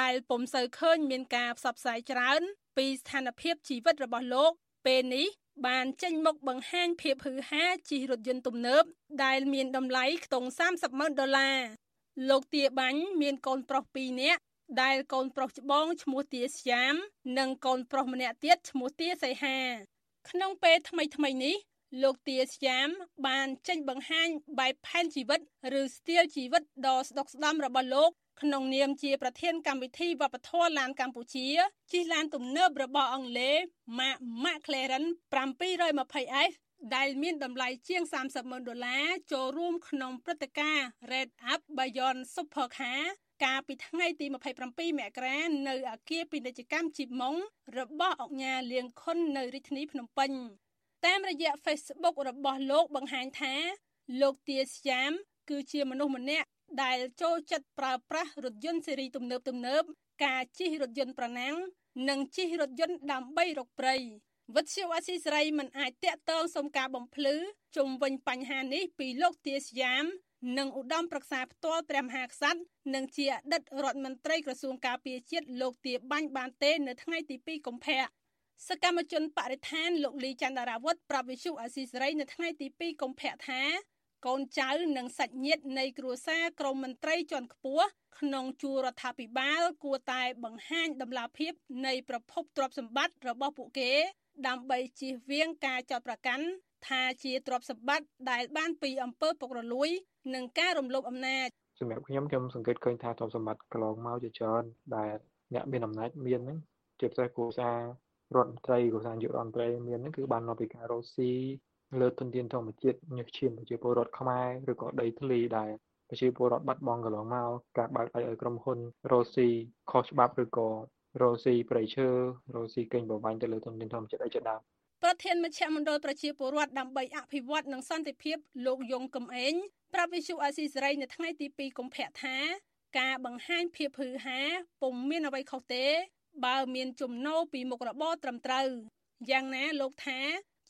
Speaker 6: ដែលពុំសូវឃើញមានការផ្សព្វផ្សាយច្រើន ពីស្ថានភាពជីវិតរបស់លោក ពេលនេះបានចេញមកបង្ហាញភាពហឺហាជិះរថយន្តទំនើប ដែលមានតម្លៃខ្ទង់30ម៉ឺនដុល្លារលោកទាបាញ់មានកូនប្រុស2នាក់ដែលកូនប្រុសច្បងឈ្មោះទាស្យាម និងកូនប្រុសម្នាក់ទៀតឈ្មោះទាសីហា ក្នុងពេលថ្មីថ្មីនេះ លោកទាស្យាម បានចេញបង្ហាញបែបផែនជីវិតឬស្ទីលជីវិតដ៏ស្ដុកស្ដំរបស់លោកក្នុងនាមជាប្រធានកម្មវិធីវប្បធម៌ឡានកម្ពុជាជិះឡានទំនើបរបស់អង់គ្លេស Mac McLaren 720S ដែលមានតម្លៃជាង30ម៉ឺនដុល្លារចូលរួមក្នុងព្រឹត្តិការណ៍ Red Up Beyond Supercar កាលពីថ្ងៃទី27មករានៅអគារពាណិជ្ជកម្មជីបម៉ុងរបស់អង្គការលៀងខុននៅរាជធានីភ្នំពេញ តាមរយៈ Facebook របស់លោកបង្ហាញថា លោកទាស្យាម គឺជាមនុស្សម្នាក់ដែលចូលចិត្តប្រើប្រាស់រថយន្តស៊េរីទំនើបទំនើបការជិះរថយន្តប្រណាំងនិងជិះរថយន្តដើម្បីរកព្រៃវិទ្យុអស៊ីសេរីមិនអាចតាក់ទងសុំការបំភ្លឺជុំវិញបញ្ហានេះពីលោកទាសយ៉ាម និងឧត្តមប្រឹក្សាផ្ទាល់ព្រះមហាក្សត្រនិងជាអតីតរដ្ឋមន្ត្រីក្រសួងការពារជាតិលោកទាបាញ់បានទេ នៅថ្ងៃទី2កុម្ភៈ សកម្មជនបរិស្ថានលោកលីចន្ទរាវុធប្រាប់វិសុអាស៊ីសេរីនៅថ្ងៃទី2កុម្ភៈថា កូនចៅនិងសាច់ញាតិនៃគ្រួសារក្រមមន្ត្រីជាន់ខ្ពស់ក្នុងជួររដ្ឋាភិបាល គួរតែបង្ហាញដំណាភាពនៃប្រភពទ្រព្យសម្បត្តិរបស់ពួកគេ ដើម្បីជៀសវាងការចោទប្រកាន់ថាជាទ្រព្យសម្បត្តិដែលបានពីអំពើពុករលួយ និងការរំលោភអំណាច
Speaker 17: សម្រាប់ខ្ញុំខ្ញុំសង្កេតឃើញថាទ្រព្យសម្បត្តិកន្លងមកជាច្រើនដែលអ្នកមានអំណាចមានហ្នឹងជាពិសេសគ្រួសារ រដ្ឋមន្ត្រីគ្រួសារនាយករដ្ឋមន្ត្រីមានហ្នឹងគឺបានមកពីការរស់ស៊ីលើទុនធានធម្មជាតិញើសឈាមប្រជាពលរដ្ឋខ្មែរឬក៏ដីធ្លីដែលប្រជាពលរដ្ឋបាត់បង់កន្លងមកការបើកឲ្យឲ្យក្រុមហ៊ុនរស់ស៊ីខុសច្បាប់ឬក៏រស់ស៊ីប្រៃឈើរស់ស៊ីកេងប្រវ័ញ្ចទៅលើធនធានធម្មជាតិអីជាដើម
Speaker 6: ប្រធានមជ្ឈមណ្ឌលប្រជាពលរដ្ឋដើម្បីអភិវឌ្ឍនិងសន្តិភាពលោកយងកំឯងប្រាប់វិសុអាស៊ីសេរីនៅថ្ងៃទី2កុម្ភៈថា ការបង្ហាញភាពហឺហាពុំមានអ្វីខុសទេ បើមានចំណូលពីមុខរបរត្រឹមត្រូវយ៉ាងណាលោកថា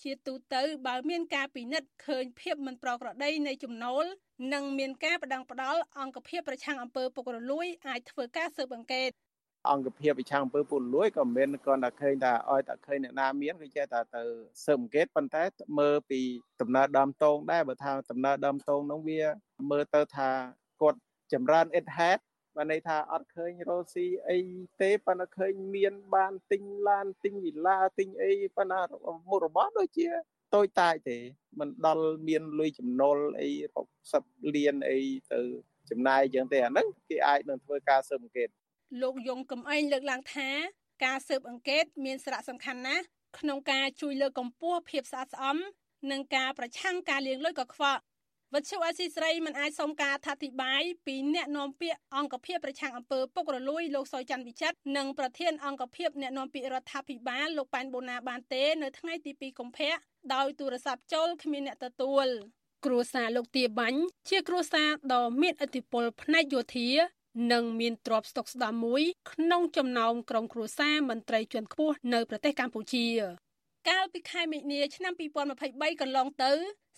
Speaker 6: ជាទូទៅបើមានការពិនិត្យឃើញភាពមិនប្រក្រតីនៃចំណូលនិងមានការបដិងផ្ដាល់អង្គភាពប្រឆាំងអំពើពុករលួយអាចធ្វើការស៊ើបអង្កេត
Speaker 18: អង្គភាពវិឆាំងអំពើពុករលួយក៏មិនគ្រាន់តែឃើញថាឲ្យតែឃើញអ្នកណាមានក៏ចេះតែទៅស៊ើបអង្កេតប៉ុន្តែមើលពីដំណើរដើមតងដែរបើថាដំណើរដើមតងនោះវាមើលទៅថាគាត់ចម្រើនអ៊ិតហេត បានន័យថាអត់ឃើញរ៉ូស៊ីអីទេប៉ុន្តែឃើញមានបានទិញឡានទិញវិឡាទិញអីប៉ុន្តែមុខរបរដូចជាតូចតាចទេมันដល់មានលុយចំណូលអី60លានអីទៅចំណាយយ៉ាងទេអាហ្នឹងគេអាចនឹងធ្វើការស៊ើបអង្កេត
Speaker 6: លោកយងកំឯងលើកឡើងថាការស៊ើបអង្កេតមានសារៈសំខាន់ណាស់ក្នុងការជួយលើកកម្ពស់ភាពស្អាតស្អំនិងការប្រឆាំងការលាងលុយកខ្វក់ វត្ថុអាស៊ីស្រីមិនអាចសុំការអធិប្បាយពីអ្នកនាំពាក្យអង្គភាពប្រឆាំងអំពើពុករលួយលោកសុយច័ន្ទវិចិត្រនិងប្រធានអង្គភាពអ្នកនាំពាក្យរដ្ឋាភិបាលលោកប៉ែនបូណាបានទេនៅថ្ងៃទី2កុម្ភៈដោយទូរស័ព្ទចូលគ្មានអ្នកទទួលគ្រួសារលោកទាបាញ់ជាគ្រួសារដ៏មានឥទ្ធិពលផ្នែកយោធានិងមានទ្រព្យស្តុកស្តម្ភមួយក្នុងចំណោមក្រុមគ្រួសារមន្ត្រីជាន់ខ្ពស់នៅប្រទេសកម្ពុជា កាលពីខែមិនិនាឆ្នាំ2023កន្លងទៅ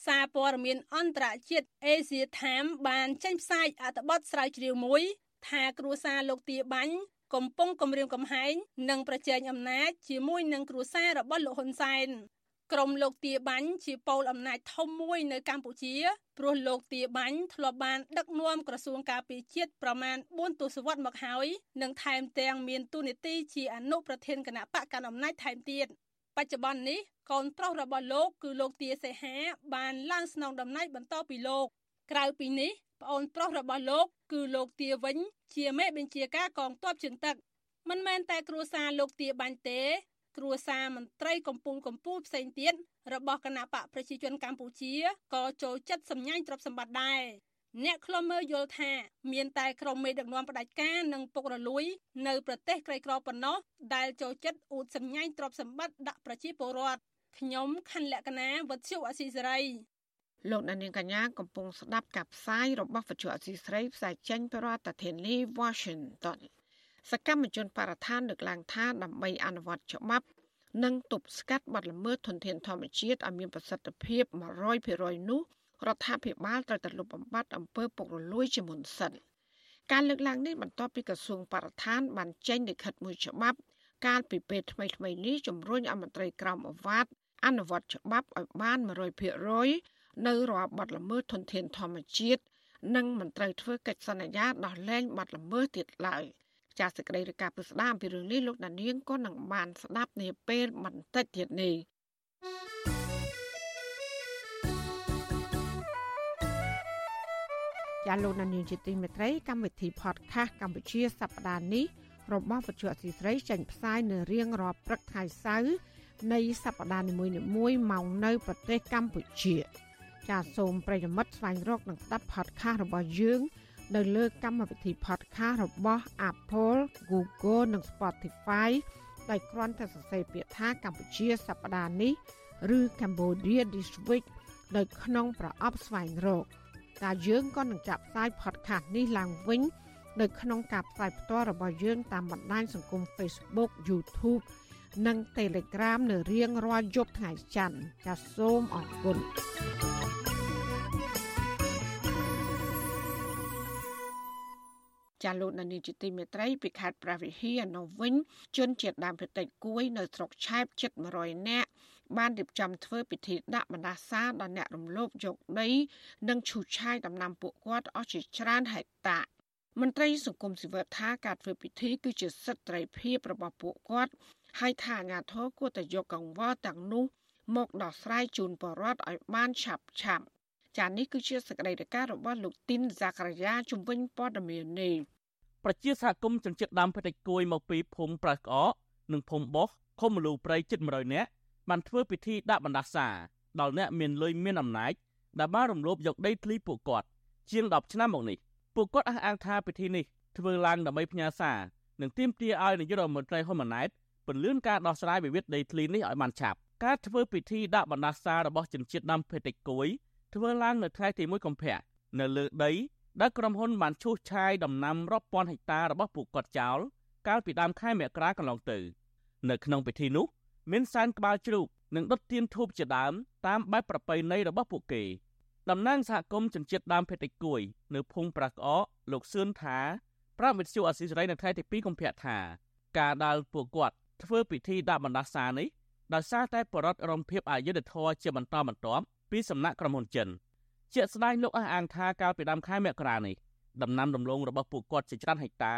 Speaker 6: សារព័ត៌មានអន្តរជាតិ Asia Time បានចេញផ្សាយអត្ថបទស្រាវជ្រាវមួយ ថាគ្រួសារលោកទាបាញ់កំពុងគម្រាមកំហែងនិងប្រជែងអំណាចជាមួយនឹងគ្រួសាររបស់លោកហ៊ុនសែនក្រុមលោកទាបាញ់ជាប៉ូលអំណាចធំមួយនៅកម្ពុជាព្រោះលោកទាបាញ់ធ្លាប់បានដឹកនាំក្រសួងការពារជាតិប្រមាណ4ទសវត្សរ៍មកហើយនិងថែមទាំងមានតួនាទីជាអនុប្រធានគណៈបកកណ្ដាលអំណាចថែមទៀត បច្ចុប្បន្ននេះកូនប្រុសរបស់លោកគឺលោកទាសេហាបានឡើងស្នងតំណែងបន្តពីលោក ក្រៅពីនេះប្អូនប្រុសរបស់លោក គឺលោកទាវិញ ជាមេបញ្ជាការកងទ័ពជើងទឹក មិនមែនតែគ្រួសារលោកទាបាញ់ទេ គ្រួសារមន្ត្រីកម្ពុជាកម្ពុជាផ្សេងទៀតរបស់គណៈបកប្រជាជនកម្ពុជាក៏ចូលចិត្តសម្ញែងទ្រព្យសម្បត្តិដែរ អ្នកខ្លំមើលយល់ថាមានតែក្រុមមេដឹកនាំផ្ដាច់ការនិងពុករលួយនៅប្រទេសក្រីក្រប៉ុណ្ណោះដែលចូលចិត្តអួតសម្ញែងទ្រព្យសម្បត្តិដាក់ប្រជាពលរដ្ឋខ្ញុំខណ្ឌលក្ខណាវុទ្ធុអសីសេរី
Speaker 1: លោកនាងកញ្ញាកំពុងស្ដាប់ការផ្សាយរបស់វិទ្យុអសីស្រីផ្សាយចេញពីរដ្ឋធានី Washington សកម្មជនបរិស្ថានលើកឡើងថាដើម្បីអនុវត្តច្បាប់និងទប់ស្កាត់បទល្មើសធនធានធម្មជាតិឲ្យមានប្រសិទ្ធភាព100%នោះ រដ្ឋាភិបាលត្រូវតែលុបបំបាត់អំពើពុករលួយជាមុនសិនការលើកឡើងនេះបន្ទាប់ពីក្រសួងបរិស្ថានបានចេញលិខិតមួយច្បាប់ កាលពីពេលថ្មីៗនេះជំរុញឲ្យមន្ត្រីក្រមអាវ៉ាត់អនុវត្តច្បាប់ឲ្យបាន100%នៅរាល់បទល្មើសធនធានធម្មជាតិនិងមិនត្រូវធ្វើកិច្ចសន្យាដោះលែងបទល្មើសទៀតឡើយចាសសេចក្តីរាយការណ៍ពីស្ដាមពីរឿងនេះលោកដានៀងក៏នឹងបានស្ដាប់នាពេលបន្តិចទៀតនេះ ចាលោកដានៀងជាទីមេត្រីកម្មវិធី podcast កម្ពុជាសប្ដាហ៍នេះរបស់វិទ្យុអសីស្រីចេញផ្សាយនៅរៀងរាល់ព្រឹកថ្ងៃសៅរ៍នៃសប្តាហ៍នីមួយៗមកនៅប្រទេសកម្ពុជា ចាសសូមប្រិយមិត្តស្វែងរកនិងស្ដាប់ podcast របស់យើង នៅលើកម្មវិធី podcast របស់ Apple, Google និង Spotify ដោយគ្រាន់តែសរសេរពាក្យថាកម្ពុជាសប្តាហ៍នេះឬ Cambodia this week នៅក្នុងប្រអប់ស្វែងរក តែយើងក៏នឹងចាប់ផ្សាយ podcast នេះឡើងវិញ នៅក្នុងការផ្សាយផ្ទាល់របស់យើងតាមបណ្ដាញសង្គម Facebook, YouTube និង Telegram នៅរៀងរាល់យប់ថ្ងៃច័ន្ទចាសសូមអរគុណចាលោកនានីជាទីមេត្រីពីខេត្តព្រះវិហារនៅវិញជនជាតិដើមភាគតិចគួយនៅស្រុកឆែបជិត100នាក់ បានរៀបចំធ្វើពិធីដាក់បណ្ដាសាដល់អ្នករំលោភយកដី និងឈូសឆាយដំណាំពួកគាត់អស់ជាច្រើនហិកតាមន្ត្រីសង្គមស៊ីវិលថាការធ្វើពិធីគឺជាសិទ្ធិត្រីភាពរបស់ពួកគាត់ហើយថាអាញាធរគួរតែយកកង្វល់ទាំងនោះមកដោះស្រាយជូនប្រជាពលរដ្ឋឲ្យបានឆាប់ឆាប់ចានេះគឺជាសកម្មភាពរបស់លោកទីនហ្សាការីយ៉ាជំវិញព័ត៌មាននេះ
Speaker 19: ប្រជាសហគមន៍ជនជាតិដើមភាគតិចគួយមកពីភូមិប្រៅក្អកនិងភូមិបោះឃុំមលូព្រៃជិត100នាក់ បានធ្វើពិធីដាក់បណ្ដាសាដល់អ្នកមានលុយមានអំណាចដែលបានរំលោភយកដីធ្លីពួកគាត់ជាង10ឆ្នាំមកនេះពួកគាត់អះអាងថាពិធីនេះធ្វើឡើងដើម្បីផ្ញើសារនិងទាមទារឲ្យនាយករដ្ឋមន្ត្រីហ៊ុនម៉ាណែតពន្យាការដោះស្រាយវិវាទដីធ្លីនេះឲ្យបានឆាប់ការធ្វើពិធីដាក់បណ្ដាសារបស់ជនជាតិដើមភាគតិចគួយធ្វើឡើងនៅថ្ងៃទី1កុម្ភៈនៅលើដីដែលក្រុមហ៊ុនបានឈូសឆាយដំណាំរាប់ពាន់ហិកតារបស់ពួកគាត់ចោលកាលពីដើមខែមករាកន្លងទៅ នៅក្នុងពិធីនោះ មានសែនក្បាលជ្រូកនិងដុតទៀនធូបជាដើមតាមបែបប្រពៃណីរបស់ពួកគេតំណាងសហគមន៍ជនជាតិដើមភាគតិចគួយ នៅភូមិប្រាក្អកលោកសឿនថាប្រាប់វិទ្យុអស៊ីសេរីនៅថ្ងៃទី2កុម្ភៈថាការដែលពួកគាត់ធ្វើពិធីដាក់បណ្ដាសានេះដោយសារតែបរិវត្តរំភាពអយុធធរជាបន្តបន្ទាប់ពីសំណាក់ក្រុមហ៊ុនចិនជាក់ស្ដែងលោកអះអាងថាកាលពីដើមខែមករានេះដំណាំដំឡូងរបស់ពួកគាត់ជាច្រើនហិកតា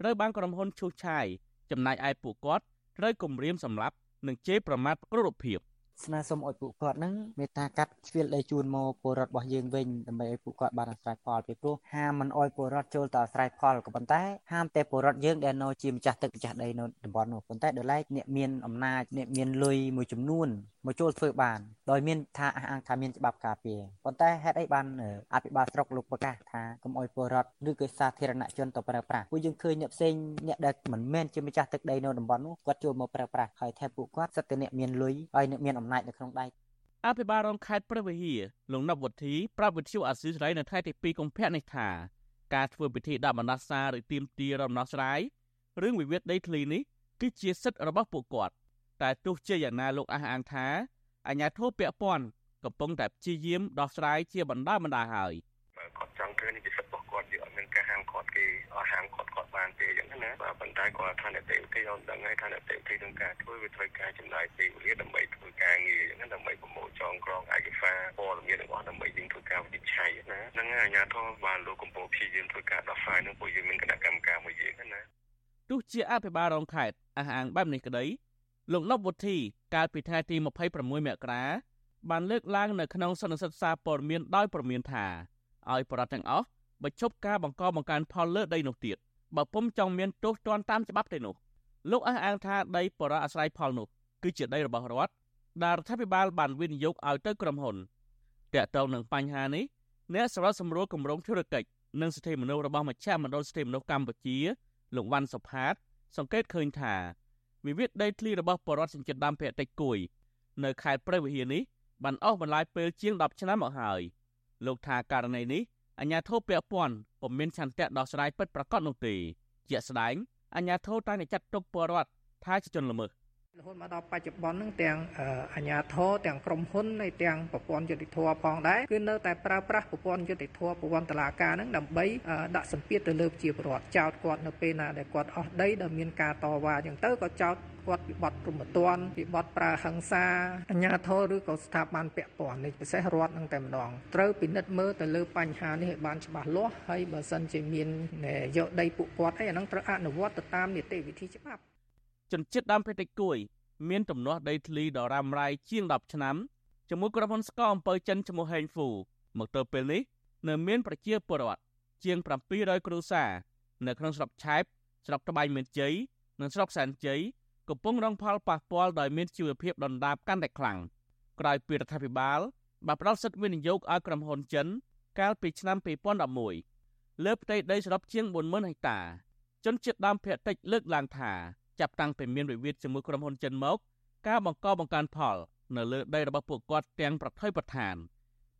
Speaker 19: ត្រូវបានក្រុមហ៊ុនឈូសឆាយចំណែកឯពួកគាត់ត្រូវគំរាមសម្លាប់ និងជេរប្រមាថគ្រប់រូបភាព
Speaker 20: ស្នើសុំឲ្យពួកគាត់នឹងមេត្តាកាត់ជ្រៀលដីជូនមកពលរដ្ឋរបស់យើងវិញដើម្បីឲ្យពួកគាត់បានអាស្រ័យផលពីព្រោះហាមមិនឲ្យពលរដ្ឋចូលទៅអាស្រ័យផលក៏ប៉ុន្តែហាមតែពលរដ្ឋយើងដែលនៅជាម្ចាស់ទឹកម្ចាស់ដីនៅតំបន់នោះប៉ុន្តែដល់ឡែកអ្នកមានអំណាចអ្នកមានលុយមួយចំនួន មកចូលធ្វើបានដោយមានថាអះអាងថាមានច្បាប់ការពារប៉ុន្តែហេតុអីបានអភិបាលស្រុកលោកប្រកាសថាកុំអោយពលរដ្ឋឬក៏សាធារណជនទៅប្រើប្រាស់ពួកយើងឃើញអ្នកផ្សេងអ្នកដែលមិនមែនជាម្ចាស់ទឹកដីនៅតំបន់នោះគាត់ចូលមកប្រើប្រាស់ហើយថែពួកគាត់សិតតែអ្នកមានលុយហើយអ្នកមានអំណាចនៅក្នុងដៃ
Speaker 19: អភិបាលរងខេត្តព្រះវិហារលោកណប់វុធីប្រាប់វិទ្យុអាស៊ីសេរីនៅថ្ងៃទី2កុម្ភៈនេះថាការធ្វើពិធីដាក់បណ្ដាសាឬទៀមទារំដោះស្រាយរឿងវិវាទដីធ្លីនេះគឺជាសិទ្ធិរបស់ពួកគាត់ តែទោះជាយ៉ាងណាលោកអះអាងថាអាញាធិបពាក់ព័ន្ធកំពុងតែព្យាយាមដោះស្រាយជាបណ្ដាបណ្ដាហើយ
Speaker 21: បើគាត់ចង់ធ្វើនេះជាសិទ្ធិរបស់គាត់យើងអត់មានការហាមឃាត់គេអត់ហាមឃាត់គាត់បានទេអញ្ចឹងណាបាទប៉ុន្តែគាត់ថាអ្នកទេវទីអត់ដឹងហើយថាអ្នកទេវទីនឹងការធ្វើវាត្រូវការចំណាយពេលវេលាដើម្បីធ្វើការងារអញ្ចឹងដើម្បីប្រមូលចងក្រងឯកសារព័ត៌មានរបស់ដើម្បីយើងធ្វើការវិនិច្ឆ័យណាហ្នឹងហើយអាជ្ញាធរបានលោកកំពុងព្យាយាមធ្វើការដោះស្រាយនឹងពួកយើងមានគណៈកម្មការមួយយើងណា
Speaker 19: ទោះជាអភិបាលរងខេត្តអះអាងបែបនេះក្តី លោកលបវុធីកាលពីថ្ងៃទី26មករាបានលើកឡើងនៅក្នុងសន្និសីទសារព័ត៌មានដោយព្រមានថាឲ្យបរដ្ឋទាំងអស់បញ្ឈប់ការបង្កបង្កើនផលលើដីនោះទៀតបើពុំចង់មានទោសទណ្ឌតាមច្បាប់ទេនោះលោកអះអាងថាដីបរិអាស្រ័យផលនោះគឺជាដីរបស់រដ្ឋដែលរដ្ឋាភិបាលបានវិនិយោគឲ្យទៅក្រុមហ៊ុនតកតងនឹងបញ្ហានេះអ្នកសម្របសម្រួលគម្រោងធុរកិច្ចនិងសិទ្ធិមនុស្សរបស់មជ្ឈមណ្ឌលសិទ្ធិមនុស្សកម្ពុជាលោកវ៉ាន់សុផាត សង្កេតឃើញថា វិវាទដីធ្លីរបស់បរដ្ឋសញ្ជាតិដើមភាគតិចគួយនៅខេត្តព្រះវិហារនេះបានអស់បន្លាយពេលជាង10ឆ្នាំមកហើយលោកថាករណីនេះអាញាធិបពាក់ព័ន្ធពុំមានឆន្ទៈដោះស្រាយពិតប្រាកដនោះទេជាក់ស្ដែងអាញាធិបតែចាត់ទុកពលរដ្ឋថាជាជនល្មើស
Speaker 22: រហូតមកដល់បច្ចុប្បន្នហ្នឹងទាំងអាជ្ញាធរទាំងក្រុមហ៊ុនហើយទាំងប្រព័ន្ធយុតិធធផងដែរគឺនៅតែប្រើប្រាស់ប្រព័ន្ធយុតិធធប្រព័ន្ធតឡាការហ្នឹងដើម្បីដាក់សម្ពាធទៅលើប្រជាពលរដ្ឋចោទគាត់នៅពេលណាដែលគាត់អស់ដីដែលមានការតវ៉ាអញ្ចឹងទៅក៏ចោទគាត់វិបត្តិព្រមត្តនវិបត្តិប្រើហិង្សាអាជ្ញាធរឬក៏ស្ថាប័នពាក់ព័ន្ធនេះពិសេសរដ្ឋនឹងតែម្ដងត្រូវពិនិត្យមើលទៅលើបញ្ហានេះឲ្យបានច្បាស់លាស់ហើយបើសិនជាមានយកដីពួកគាត់អីអាហ្នឹងត្រូវអនុវត្តទៅតាមនីតិវិធីច្បាប់
Speaker 19: ជនជាតិដើមភាគតិចគួយ មានទំនាស់ដីធ្លីដ៏រ៉ាំរ៉ៃជាង10ឆ្នាំជាមួយក្រុមហ៊ុនស្ករអំពើចិនឈ្មោះហេងហ្វូមកទល់ពេលនេះនៅមានប្រជាពលរដ្ឋជាង700គ្រួសារនៅក្នុងស្រុកឆែបស្រុកត្បែងមានជ័យនិងស្រុកសែនជ័យកំពុងរងផលប៉ះពាល់ដោយមានជីវភាពដុនដាបកាន់តែខ្លាំងក្រោយពីរដ្ឋាភិបាលបានផ្ដល់សិទ្ធិវិនិយោគឲ្យក្រុមហ៊ុនចិន កាលពីឆ្នាំ2011លើផ្ទៃដីសរុបជាង40000ហិកតាជនជាតិដើមភាគតិចលើកឡើងថា ចាប់តាំងពីមានវិវាទជាមួយក្រុមហ៊ុនចិនមក ការបង្កបង្កើនផល នៅលើដីរបស់ពួកគាត់ទាំងប្រថុយប្រឋាន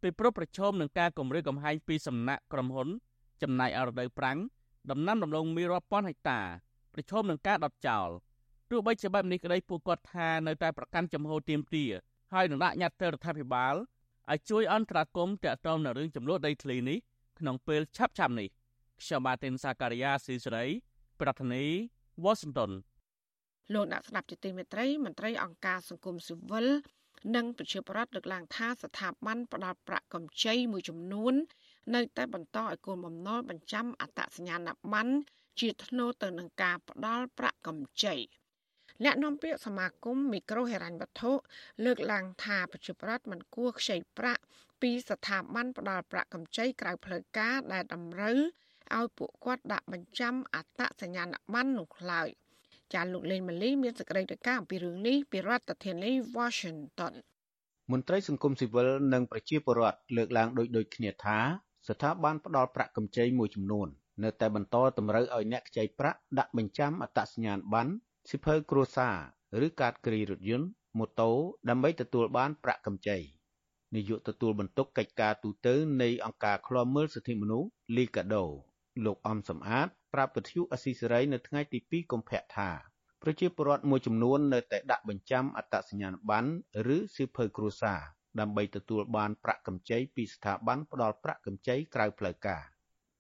Speaker 19: ពីព្រោះប្រឈមនឹងការគំរាមកំហែងពីសំណាក់ក្រុមហ៊ុន ចំណាយអរដូវប្រាំងដំណាំដំឡូងមីរាប់ពាន់ហិកតាប្រឈមនឹងការដុតចោលទោះបីជាបែបនេះក្តីពួកគាត់ថានៅតែប្រកាន់ចំហទៀមទាហើយនឹងដាក់ញត្តិទៅរដ្ឋាភិបាលឲ្យជួយអន្តរាគមន៍តាក់ទងនឹងរឿងចំនួនដីធ្លីនេះក្នុងពេលឆាប់ៗនេះខ្ញុំបាទទីនសាការីយ៉ាស៊ីសេរីប្រធានីវ៉ាស៊ីនតោន
Speaker 1: លោកអ្នកស្ដាប់ជាទីមេត្រីមន្ត្រីអង្គការសង្គមស៊ីវិលនិងប្រជាប្រដ្ឋលើកឡើងថាស្ថាប័នផ្ដល់ប្រាក់កម្ចីមួយចំនួន នៅតែបន្តឲ្យគោលបំណុលបញ្ចាំអត្តសញ្ញាណប័ណ្ណជាធ្នូទៅនឹងការផ្ដល់ប្រាក់កម្ចីអ្នកនាំពាក្យសមាគមមីក្រូហិរញ្ញវត្ថុលើកឡើងថាប្រជាប្រដ្ឋមិនគួរខ្ចីប្រាក់ពីស្ថាប័នផ្ដល់ប្រាក់កម្ចីក្រៅផ្លូវការដែលតម្រូវឲ្យពួកគាត់ដាក់បញ្ចាំអត្តសញ្ញាណប័ណ្ណនោះឡើយ។ ចាលោកលេងម៉ាលីមានសេចក្តីរាយការណ៍អំពីរឿងនេះពីរដ្ឋធានី Washington
Speaker 23: មន្ត្រីសង្គមស៊ីវិលនិងប្រជាពលរដ្ឋលើកឡើងដូចដូចគ្នាថាស្ថាប័នផ្ដល់ប្រាក់កម្ចីមួយចំនួន នៅតែបន្តតម្រូវឲ្យអ្នកខ្ចីប្រាក់ដាក់បញ្ចាំអត្តសញ្ញាណប័ណ្ណសិភៅគ្រួសារឬកាតគ្រីរថយន្តម៉ូតូដើម្បីទទួលបានប្រាក់កម្ចីនាយកទទួលបន្ទុកកិច្ចការទូតនៃអង្គការឃ្លាំមើលសិទ្ធិមនុស្សលីកាដូលោកអំសំអាត ប្រាប់វិទ្យុអស៊ីសេរីនៅថ្ងៃទី2កុម្ភៈថាប្រជាពលរដ្ឋមួយចំនួននៅតែដាក់បញ្ចាំអត្តសញ្ញាណប័ណ្ណឬសៀវភៅគ្រួសារដើម្បីទទួលបានប្រាក់កម្ចីពីស្ថាប័នផ្ដល់ប្រាក់កម្ចីក្រៅផ្លូវការ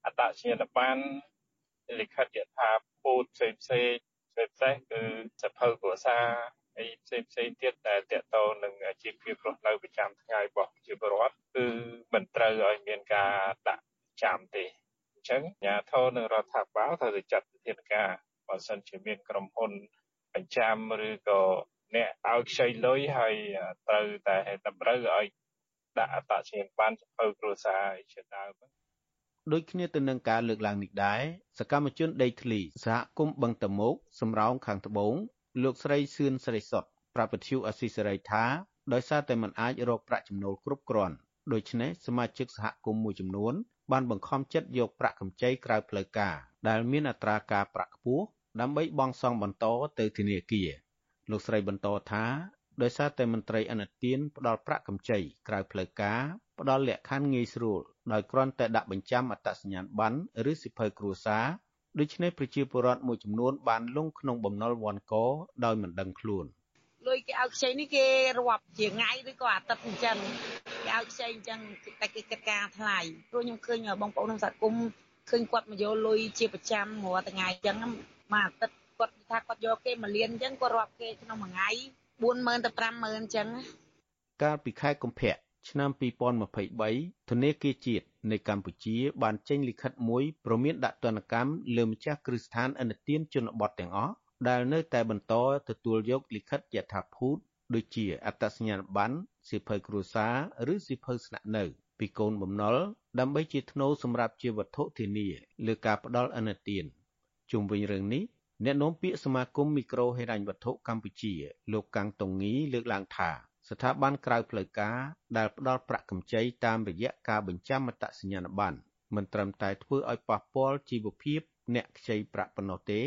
Speaker 24: អត្តសញ្ញាណប័ណ្ណលិខិតយថាពូតផ្សេងផ្សេងផ្សេងផ្សេងគឺសភៅគ្រួសារហើយផ្សេងផ្សេងទៀតដែលតកតទៅនឹងជីវភាពរស់នៅប្រចាំថ្ងៃរបស់ប្រជាពលរដ្ឋគឺមិនត្រូវឲ្យមានការដាក់ចាំទេអញ្ចឹងអាជ្ញាធរនិងរដ្ឋាភិបាលត្រូវតែចាត់វិធានការបើសិនជាមានក្រុមហ៊ុនបញ្ចាំឬក៏អ្នកឲ្យខ្ចីលុយហើយត្រូវតែតម្រូវឲ្យដាក់អត្តសញ្ញាណប័ណ្ណសភៅគ្រួសារជាដើម
Speaker 23: ដូចគ្នាទៅនឹងការលើកឡើងនេះដែរសកម្មជនដីធ្លីសហគមន៍បឹងតមោកសំរោងខាងត្បូងលោកស្រីសឿនស្រីសុតប្រាប់វិទ្យុអស៊ីសេរីថាដោយសារតែមិនអាចរកប្រាក់ចំណូលគ្រប់គ្រាន់ដូច្នេះសមាជិកសហគមន៍មួយចំនួន បានបង្ខំចិត្តយកប្រាក់កម្ចីក្រៅផ្លូវការដែលមានអត្រាការប្រាក់ខ្ពស់ដើម្បីបង់សងបន្តទៅធនាគារលោកស្រីបន្តថាដោយសារតែមន្ត្រីអនុទានផ្ដល់ប្រាក់កម្ចីក្រៅផ្លូវការផ្ដល់លក្ខខណ្ឌងាយស្រួលដោយគ្រាន់តែដាក់បញ្ចាំអត្តសញ្ញាណប័ណ្ណឬសិភៅគ្រួសារដូច្នេះប្រជាពលរដ្ឋមួយចំនួនបានលងក្នុងបំណុលវ័នកដោយមិនដឹងខ្លួន
Speaker 25: លុយគេឲ្យខ្ចីនេះគេរាប់ជាថ្ងៃឬក៏អាទិត្យអញ្ចឹងគេ ឲ្យខ្ចីអញ្ចឹងតែគេគិតការថ្លៃព្រោះខ្ញុំឃើញបងប្អូនក្នុងសហគមន៍ឃើញគាត់មកយកលុយជាប្រចាំរាល់ថ្ងៃអញ្ចឹងមួយអាទិត្យគាត់ថាគាត់យកគេមួយលានអញ្ចឹងគាត់រាប់គេក្នុងមួយថ្ងៃ40000ទៅ50000អញ្ចឹង
Speaker 23: កាលពីខែកុម្ភៈឆ្នាំ2023ធនាគារជាតិនៃកម្ពុជាបានចេញលិខិតមួយព្រមានដាក់ទណ្ឌកម្មលើម្ចាស់គ្រឹះស្ថានអនុទានជនបទទាំងអស់ដែលនៅតែបន្តទទួលយកលិខិតយថាភូតដូចជាអត្តសញ្ញាណប័ណ្ណ សិភៅគ្រួសារឬសិភៅស្នាក់នៅ ពីកូនបំណុលដើម្បីជាថ្នូរសម្រាប់ជាវត្ថុធានាលើការផ្ដល់អនុទានជុំវិញរឿងនេះអ្នកនាំពាក្យសមាគមមីក្រូហិរញ្ញវត្ថុកម្ពុជា លោកកាំងតុងងីលើកឡើងថា ស្ថាប័នក្រៅផ្លូវការដែលផ្ដល់ប្រាក់កម្ចីតាមរយៈការបញ្ចាំអត្តសញ្ញាណប័ណ្ណមិនត្រឹមតែធ្វើឲ្យប៉ះពាល់ជីវភាពអ្នកខ្ចីប្រាក់ប៉ុណ្ណោះទេ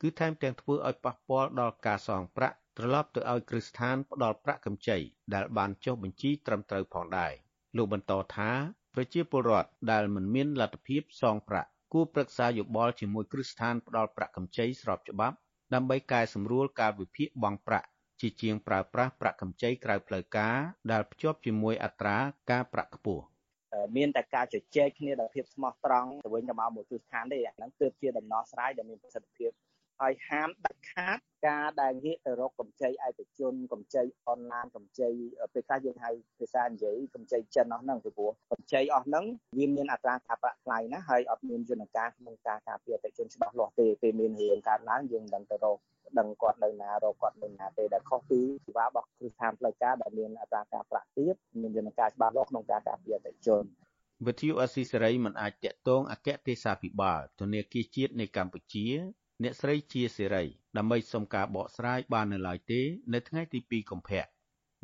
Speaker 23: គឺថែមទាំងធ្វើឲ្យប៉ះពាល់ដល់ការសងប្រាក់ ត្រឡប់ទៅឲ្យគ្រឹះស្ថានផ្ដល់ប្រាក់កម្ចីដែលបានចុះបញ្ជីត្រឹមត្រូវផងដែរលោកបន្តថាប្រជាពលរដ្ឋដែលមិនមានលទ្ធភាពសងប្រាក់គួរប្រឹក្សាយោបល់ជាមួយគ្រឹះស្ថានផ្ដល់ប្រាក់កម្ចីស្របច្បាប់ ដើម្បីកែសម្រួលការវិភាគបង់ប្រាក់ជាជាងប្រើប្រាស់ប្រាក់កម្ចីក្រៅផ្លូវការដែលភ្ជាប់ជាមួយអត្រាការប្រាក់ខ្ពស់
Speaker 26: មានតែការជជែកគ្នាដោយភាពស្មោះត្រង់ទៅវិញទៅមកមួយទិដ្ឋានទេអាហ្នឹងទើបជាដំណោះស្រាយដែលមានប្រសិទ្ធភាព ហើយហាមដាច់ខាតការដែលងាកទៅរកកម្ចីឯកជនកម្ចីអនឡាញកម្ចីពេលខ្លះយើងហៅភាសានិយាយកម្ចីចិនអស់ហ្នឹងពីព្រោះកម្ចីអស់ហ្នឹងវាមានអត្រាការប្រាក់ថ្លៃណាហើយអត់មានយន្តការក្នុងការការពារអតិថិជនច្បាស់លាស់ទេពេលមានរឿងកើតឡើងយើងមិនដឹងទៅរកដឹងគាត់នៅណារកគាត់នៅណាទេដែលខុសពីសេវារបស់គ្រឹះស្ថានផ្លូវការដែលមានអត្រាការប្រាក់ទាបមានយន្តការច្បាស់លាស់ក្នុងការការពារអតិថិជន
Speaker 23: វិទ្យុអស៊ីសេរីមិនអាចតាក់ទងអគ្គទេសាភិបាលធនាគារជាតិនៃកម្ពុជា អ្នកស្រីជាសេរីដើម្បីសុំការបកស្រាយបាននៅឡើយទេ នៅថ្ងៃទី2កុម្ភៈ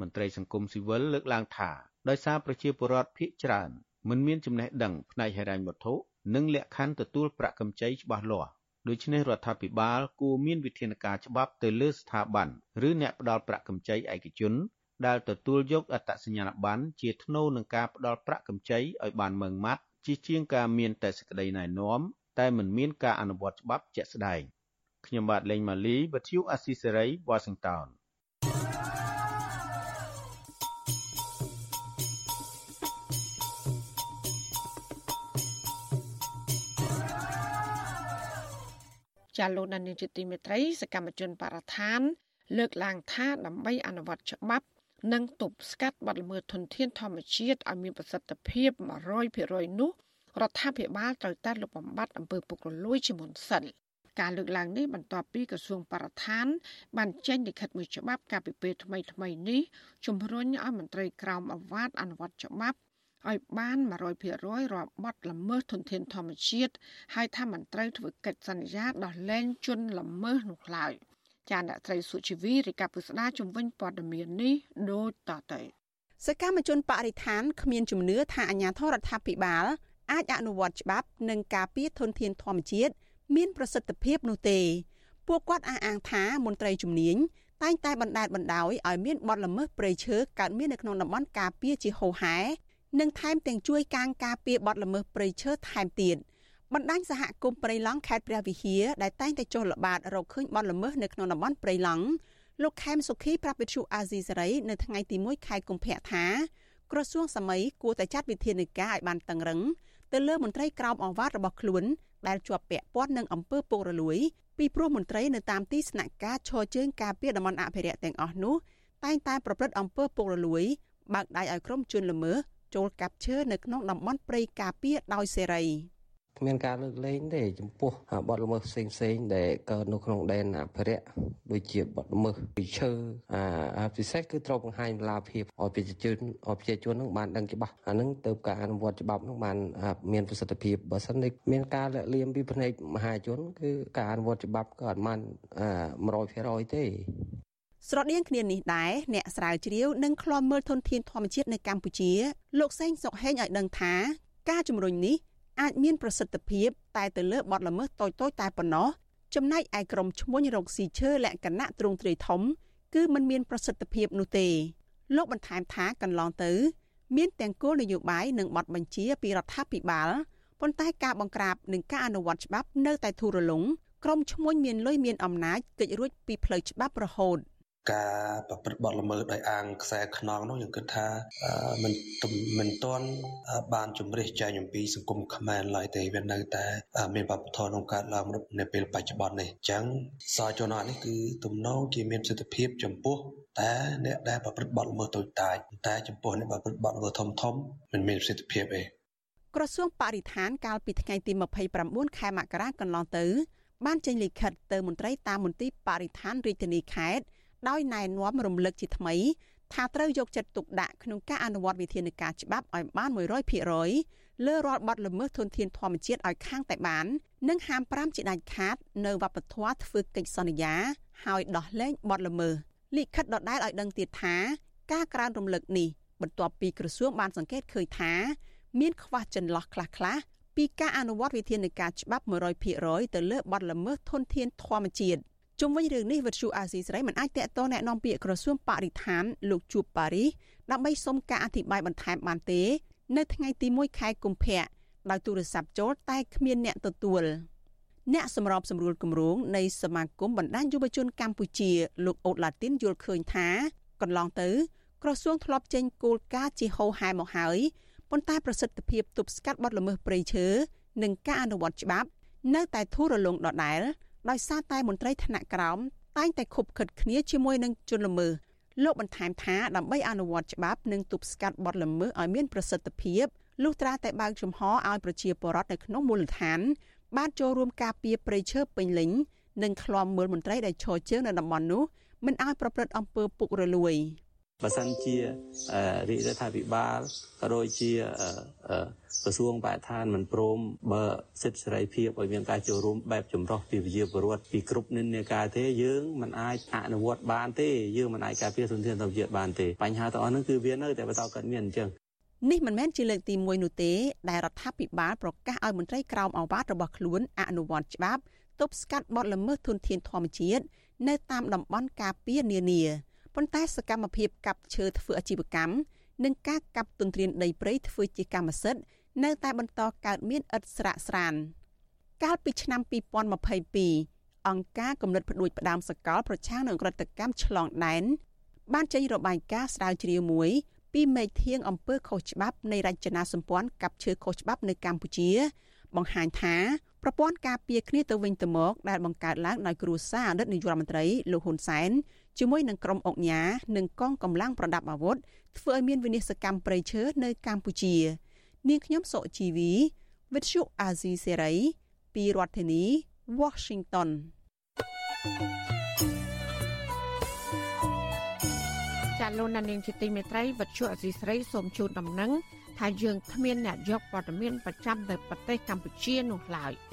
Speaker 23: មន្ត្រីសង្គមស៊ីវិលលើកឡើងថាដោយសារប្រជាពលរដ្ឋភៀសច្រើនមិនមានចំណេះដឹងផ្នែកហិរញ្ញវត្ថុនិងលក្ខខណ្ឌទទួលប្រាក់កម្ចីច្បាស់លាស់ដូច្នេះរដ្ឋាភិបាលគួរមានវិធានការច្បាប់ទៅលើស្ថាប័នឬអ្នកផ្ដល់ប្រាក់កម្ចីឯកជន ដែលទទួលយកអត្តសញ្ញាណប័ណ្ណជាថ្នូរនឹងការផ្ដល់ប្រាក់កម្ចីឲ្យបានម៉ឺងម៉ាត់ជាជាងការមានតែសេចក្តីណែនាំ តែមិនមានការអនុវត្តច្បាប់ជាក់ស្ដែងខ្ញុំបាទលេងម៉ាលីវិទ្យុអាស៊ីសេរី Washington
Speaker 1: ចាលោកដានីលជាទីមេត្រីសកម្មជនបរិស្ថាន លើកឡើងថាដើម្បីអនុវត្តច្បាប់និងទប់ស្កាត់បទល្មើសធនធានធម្មជាតិឲ្យមានប្រសិទ្ធភាព100%នោះ រដ្ឋាភិបាលត្រូវតែលុបបំបាត់អំពើពុករលួយជាមុនសិនការលើកឡើងនេះបន្ទាប់ពីក្រសួងបរិស្ថាន បានចេញលិខិតមួយច្បាប់កាលពីពេលថ្មីថ្មីនេះជំរុញឲ្យមន្ត្រីក្រមអាវ៉ាតអនុវត្តច្បាប់ឲ្យបាន100%រាល់បទល្មើសធនធានធម្មជាតិហើយថាមន្ត្រីធ្វើកិច្ចសន្យាដោះលែងជនល្មើសនោះឡើយចាអ្នកត្រីសុជីវីរាយការណ៍ពុស្ដាជំវិញព័ត៌មាននេះដូចតទៅ
Speaker 27: សកម្មជនបរិស្ថានគ្មានជំនឿថាអាជ្ញាធររដ្ឋាភិបាល អាចអនុវត្តច្បាប់និងការពារធនធានធម្មជាតិមានប្រសិទ្ធភាពនោះទេពួកគាត់អះអាងថាមន្ត្រីជំនាញតែងតែបណ្ដេតបណ្ដោយឲ្យមានបទល្មើសព្រៃឈើកើតមាននៅក្នុងតំបន់ការពារជាហូរហែនិងថែមទាំងជួយកាងការពារបទល្មើសព្រៃឈើថែមទៀតបណ្ដាញសហគមន៍ព្រៃឡង់ខេត្តព្រះវិហារដែលតែងតែចុះល្បាតរកឃើញបទល្មើសនៅក្នុងតំបន់ព្រៃឡង់លោកខេមសុខីប្រាប់វិទ្យុអាស៊ីសេរីនៅថ្ងៃទី1ខែកុម្ភៈថាក្រសួងសម័យគួរតែចាត់វិធានការឲ្យបានតឹងរឹង ទៅលើមន្ត្រីក្រមអវ៉ាត់របស់ខ្លួនដែលជាប់ពាក់ព័ន្ធនឹងអំពើពុករលួយពីព្រោះមន្ត្រីនៅតាមទីស្នាក់ការឈរជើងការពារតំបន់អភិរក្សទាំងអស់នោះតែងតែប្រព្រឹត្តអំពើពុករលួយបើកដៃឲ្យក្រុមជនល្មើសចូលកាប់ឈើនៅក្នុងតំបន់ព្រៃការពារដោយសេរី
Speaker 28: គ្មានការលើកលែងទេចំពោះបទល្មើសផ្សេងផ្សេងដែលកើតនៅក្នុងដែនអភិរក្សដូចជាបទល្មើសពីឈើអាពិសេសគឺត្រូវបង្ហាញឡាភាពឲ្យប្រជាជនឲ្យប្រជាជននឹងបានដឹងច្បាស់អានឹងទៅការអនុវត្តច្បាប់នឹងបានមានប្រសិទ្ធភាពបើសិននេះមានការលាក់លៀមពីផ្នែកមហាជន គឺការអនុវត្តច្បាប់ក៏អត់បាន100%ទេ
Speaker 27: ស្រដៀងគ្នានេះដែរអ្នកស្រាវជ្រាវនិងឃ្លាំមើលធនធានធម្មជាតិនៅកម្ពុជាលោកសេងសុកហេងឲ្យដឹងថាការជំរុញនេះ អាចមានប្រសិទ្ធភាពតែទៅលើបទល្មើសតូចៗតែប៉ុណ្ណោះចំណែកឯក្រុមឈ្មួញរកស៊ីឈើលក្ខណៈទ្រង់ទ្រាយធំ គឺมันមានប្រសិទ្ធភាពនោះទេលោកបន្ថែមថាកន្លងទៅ មានទាំងគោលនយោបាយនិងបទបញ្ជាពីរដ្ឋាភិបាលប៉ុន្តែការបង្ក្រាបនិងការអនុវត្តច្បាប់នៅតែធូររលុងក្រុមឈ្មួញមានលុយមានអំណាចកិច្ចរួចពីផ្លូវច្បាប់រហូត។
Speaker 29: ការប្រព្រឹត្តបទល្មើសដោយអាងខ្សែខ្នងនោះយើងគិតថាមិនមិនទាន់បានជំរះចែងអំពីសង្គមខ្មែរឡើយទេវានៅតែមានបព្វធម៌ក្នុងការឡើងនៅពេលបច្ចុប្បន្ននេះអញ្ចឹងសជននេះគឺទំនងជាមានសិទ្ធិភាពចំពោះតែអ្នកដែលប្រព្រឹត្តបទល្មើសតូចតាចតែចំពោះអ្នកប្រព្រឹត្តបទល្មើសធំធំមិនមានប្រសិទ្ធភាពទេ
Speaker 27: ក្រសួងបរិស្ថានកាលពីថ្ងៃទី29ខែមករាកន្លងទៅបានចេញលិខិតទៅមន្ត្រីតាមមន្ទីរបរិស្ថានរាជធានីខេត្ត ដោយណែនាំរំលឹកជាថ្មីថាត្រូវយកចិត្តទុកដាក់ក្នុងការអនុវត្តវិធានការច្បាប់ឲ្យបាន100%លើរាល់បទល្មើសធនធានធម្មជាតិឲ្យខាងតែបាន និងហាម5ជាដាច់ខាត នៅវប្បធម៌ធ្វើកិច្ចសន្យាហើយដោះលែងបទល្មើសលិខិតដដែលឲ្យដឹងទៀតថាការក្រើនរំលឹកនេះបន្ទាប់ពីក្រសួងបានសង្កេតឃើញថា មានខ្វះចន្លោះខ្លះៗពីការអនុវត្តវិធានការច្បាប់100%ទៅលើបទល្មើសធនធានធម្មជាតិ ជុំវិញរឿងនេះវិទ្យុអាស៊ីសេរីមិនអាចតកតแนะនាំពាក្យក្រសួងបរិស្ថានលោកជួបប៉ារីសដើម្បីសុំការអធិប្បាយបន្ថែមបានទេ នៅថ្ងៃទី1ខែកុម្ភៈដោយទូរស័ព្ទចូលតែគ្មានអ្នកទទួលអ្នកសម្របសម្រួលគម្រោងនៃសមាគមបណ្ដាញយុវជនកម្ពុជាលោកអូតឡាទីនយល់ឃើញថាកន្លងទៅក្រសួងធ្លាប់ចេញគោលការណ៍ជាហោហែមកហើយប៉ុន្តែប្រសិទ្ធភាពទប់ស្កាត់បទល្មើសព្រៃឈើនិងការអនុវត្តច្បាប់នៅតែធូររលុងដដែល ដោយសារតែមន្ត្រីថ្នាក់ក្រោមតែងតែខុបខិតគ្នាជាមួយនឹងជនល្មើសលោកបន្ថែមថាដើម្បីអនុវត្តច្បាប់និងទប់ស្កាត់បទល្មើសឲ្យមានប្រសិទ្ធភាពលុះត្រាតែបើកចំហឲ្យប្រជាពលរដ្ឋនៅក្នុងមូលដ្ឋាន បានចូលរួមការពារព្រៃឈើពេញលេញនិងឃ្លាំមើលមន្ត្រីដែលឈរជើងនៅតំបន់នោះមិនឲ្យប្រព្រឹត្តអំពើពុករលួយ។
Speaker 30: បើសិនជារាជរដ្ឋាភិបាលក៏ដូចជាក្រសួងបរិស្ថានមិនព្រមបើសិទ្ធិសេរីភាពឲ្យមានការចូលរួមបែបចម្រុះពីវិជាពលរដ្ឋពីគ្រប់និន្នាការទេយើងមិនអាចអនុវត្តបានទេយើងមិនអាចការពារធនធានធម្មជាតិបានទេបញ្ហាទាំងអស់នោះគឺវានៅតែបន្តកើតមានអញ្ចឹង
Speaker 27: នេះមិនមែនជាលើកទី1នោះទេដែលរដ្ឋាភិបាលប្រកាសឲ្យមន្ត្រីក្រមអាវ៉ាតរបស់ខ្លួនអនុវត្តច្បាប់ទប់ស្កាត់បទល្មើសធនធានធម្មជាតិនៅតាមតំបន់ការពារនានា ប៉ុន្តែសកម្មភាពកាប់ឈើធ្វើអាជីវកម្មនិងការកាប់ទន្ទ្រានដីព្រៃធ្វើជាកម្មសិទ្ធិនៅតែបន្តកើតមានឥតស្រាកស្រានកាលពីឆ្នាំ2022អង្គការគំនិតផ្ដួចផ្ដើមសកលប្រឆាំងនឹងក្រតកម្មឆ្លងដែនបានចេញរបាយការណ៍ស្រាវជ្រាវមួយពីមេធាងអំពើខុសច្បាប់នៃរចនាសម្ព័ន្ធកាប់ឈើខុសច្បាប់នៅកម្ពុជា បង្ហាញថាប្រព័ន្ធការពារគ្នាទៅវិញទៅមកដែលបង្កើតឡើងដោយគ្រួសារអតីតនាយករដ្ឋមន្ត្រីលោកហ៊ុនសែន ជាមួយនឹងក្រុមអង្គញានិងកងកម្លាំងប្រដាប់អាវុធធ្វើឲ្យមានវិនិស្សកម្មប្រៃឈើនៅកម្ពុជា នាងខ្ញុំសុជីវីវិទ្យុអាស៊ីសេរីពីរដ្ឋធានី Washington
Speaker 1: ចាលោកនាងជាទីមេត្រីវិទ្យុអាស៊ីសេរីសូមជូនដំណឹងថាយើងគ្មានអ្នកយកព័ត៌មានប្រចាំនៅប្រទេសកម្ពុជានោះឡើយ។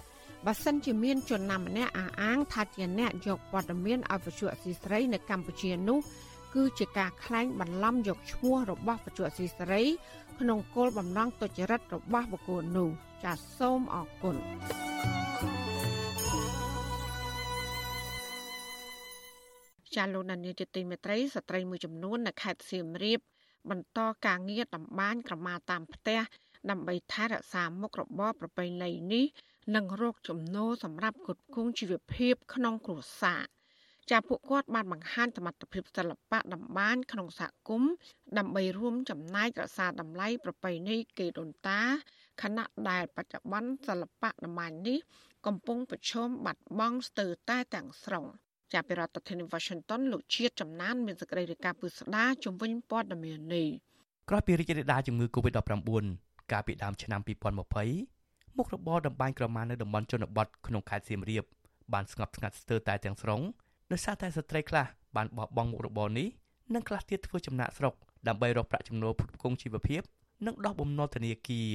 Speaker 1: បើសិនជាមានជនណាម្នាក់អះអាងថាជាអ្នកយកព័ត៌មានឲ្យវិទ្យុអសីស្រីនៅកម្ពុជានោះគឺជាការក្លែងបន្លំយកឈ្មោះរបស់វិទ្យុអសីស្រី ក្នុងគោលបំណងទុច្ចរិតរបស់បុគ្គលនោះចាសសូមអរគុណចាលោកនានីជាទីមេត្រីស្ត្រីមួយចំនួននៅខេត្តសៀមរាប បន្តការងារតម្បាញក្រមាតាមផ្ទះដើម្បីថែរក្សាមុខរបរប្រពៃណីនេះ និងរកចំណូលសម្រាប់ផ្គត់ផ្គង់ជីវភាព ក្នុងគ្រួសារចាពួកគាត់បានបង្ហាញសមត្ថភាពសិល្បៈតម្បាញក្នុងសហគមន៍ដើម្បីរួមចំណែករក្សាតម្លៃប្រពៃណីគេដូនតាខណៈដែលបច្ចុប្បន្នសិល្បៈតម្បាញនេះ កំពុងប្រឈមបាត់បង់ស្ទើរតែទាំងស្រុងចាប់ពីរដ្ឋធានី Washington លោកជាតិចំណាន មានសេចក្តីរាយការណ៍ពុស្ដាជំវិញព័ត៌មាននេះ
Speaker 31: ក្រោយពីរីករាលដាលជំងឺ Covid-19 កាលពីដើមឆ្នាំ2020 មុខរបរតម្បាញក្រមានៅតំបន់ជនបទក្នុងខេត្តសៀមរាបបានស្ងប់ស្ងាត់ស្ទើរតែទាំងស្រុងដោយសារតែស្ត្រីខ្លះបានបោះបង់មុខរបរនេះនិងខ្លះទៀតធ្វើចំណាក់ស្រុកដើម្បីរកប្រាក់ចំណូលផ្គត់ផ្គង់ជីវភាពនិងដោះបំណុលធនាគារ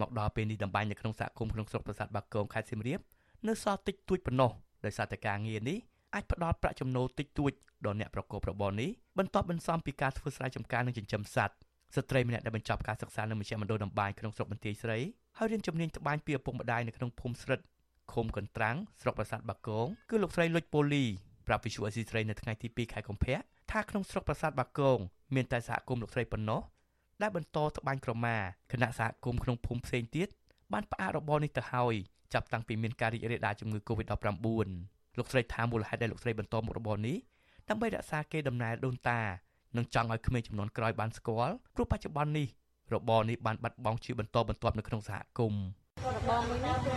Speaker 31: មកដល់ពេលនេះតម្បាញនៅក្នុងសហគមន៍ក្នុងស្រុកប្រាសាទបាគងខេត្តសៀមរាបនៅសល់តិចតួចប៉ុណ្ណោះដោយសារតែការងារនេះអាចផ្ដល់ប្រាក់ចំណូលតិចតួចដល់អ្នកប្រកបរបរនេះបន្ទាប់បន្សំពីការធ្វើស្រែចម្ការនិងចិញ្ចឹមសត្វស្ត្រីម្នាក់ដែលបញ្ចប់ការសិក្សានៅមជ្ឈមណ្ឌលតម្បាញក្នុងស្រុកបន្ទាយស្រី ហើយរៀនជំនាញត្បាញពីឪពុកម្ដាយនៅក្នុងភូមិស្រិតឃុំកន្ត្រាំងស្រុកប្រាសាទបាគងគឺលោកស្រីលុចពូលីប្រាប់វិសុអេស៊ីស្រីនៅថ្ងៃទី2ខែកុម្ភៈថាក្នុងស្រុកប្រាសាទបាគងមានតែសហគមន៍លោកស្រីប៉ុណ្ណោះដែលបន្តត្បាញក្រមាគណៈសហគមន៍ក្នុងភូមិផ្សេងទៀតបានផ្អាករបរនេះទៅហើយចាប់តាំងពីមានការរីករាលដាលជំងឺ Covid-19 លោកស្រីថាមូលហេតុដែលលោកស្រីបន្តមុខរបរនេះដើម្បីរក្សាកេរដំណែលដូនតានិងចង់ឲ្យក្មេងចំនួនក្រោយបានស្គាល់ព្រោះបច្ចុប្បន្ននេះ របរនេះបានបាត់បង់ជាបន្តបន្ទាប់នៅក្នុងសហគមន៍
Speaker 32: របរមួយនេះគឺ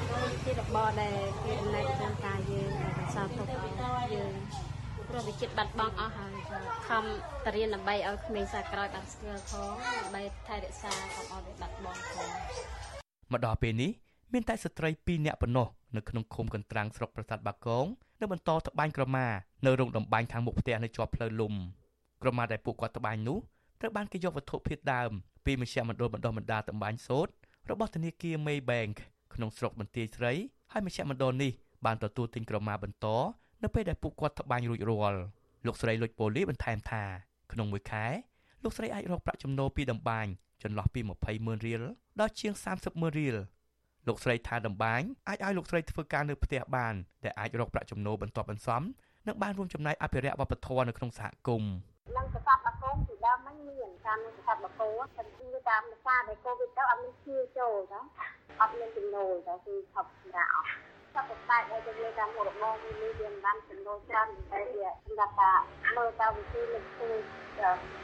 Speaker 32: ជារបរដែលគេដំណើរដូនតាយើងដែលបន្សល់ទុកឲ្យយើងព្រោះវាចិត្តបាត់បង់អស់ហើយខំតរៀនដើម្បីឲ្យក្មេងសាក្រោយបានស្គាល់ផងដើម្បីថែរក្សាកុំឲ្យវាបាត់បង់ផង
Speaker 31: មកដល់ពេលនេះមានតែស្ត្រី2នាក់ប៉ុណ្ណោះនៅក្នុងឃុំកន្ត្រាំងស្រុកប្រាសាទបាគងនៅបន្តត្បាញក្រមានៅរោងតម្បាញខាងមុខផ្ទះនៅជាប់ផ្លូវលំក្រមាដែលពួកគាត់ត្បាញនោះ ត្រូវបានគេយកវត្ថុធាតុដើមពីមជ្ឈមណ្ឌលបណ្ដុះបណ្ដាលតម្បាញសូត្ររបស់ធនាគារ Maybank ក្នុងស្រុកបន្ទាយស្រី ហើយមជ្ឈមណ្ឌលនេះបានទទួលទិញក្រមាបន្តនៅពេលដែលពួកគាត់ត្បាញរួចរាល់លោកស្រីលុចប៉ូលីបន្ថែមថាក្នុងមួយខែលោកស្រីអាចរកប្រាក់ចំណូលពីតម្បាញចន្លោះពី20ម៉ឺនរៀលដល់ជាង30ម៉ឺនរៀលលោកស្រីថាតម្បាញអាចឲ្យលោកស្រីធ្វើការនៅផ្ទះបានដែលអាចរកប្រាក់ចំណូលបន្ទាប់បន្សំនិងបានរួមចំណែកអភិរក្សវប្បធម៌នៅក្នុងសហគមន៍
Speaker 32: នឹងប្រសាទបាគងពីដើ មហ្នឹងមានតាមនឹងប្រសាទបាគងតែគឺតាមសារដែលកូវីដទៅអត់មានឈឺចូលណាអត់មានចំណូលតែគឺថប់សម្រាប់អស់ចាប់តែតែដែលយើងតាមមុខរបរនេះវាមិនបានចំណូលច្រើនតែវាសម្រាប់ថាមើលទៅវិធីលើកធ្វើ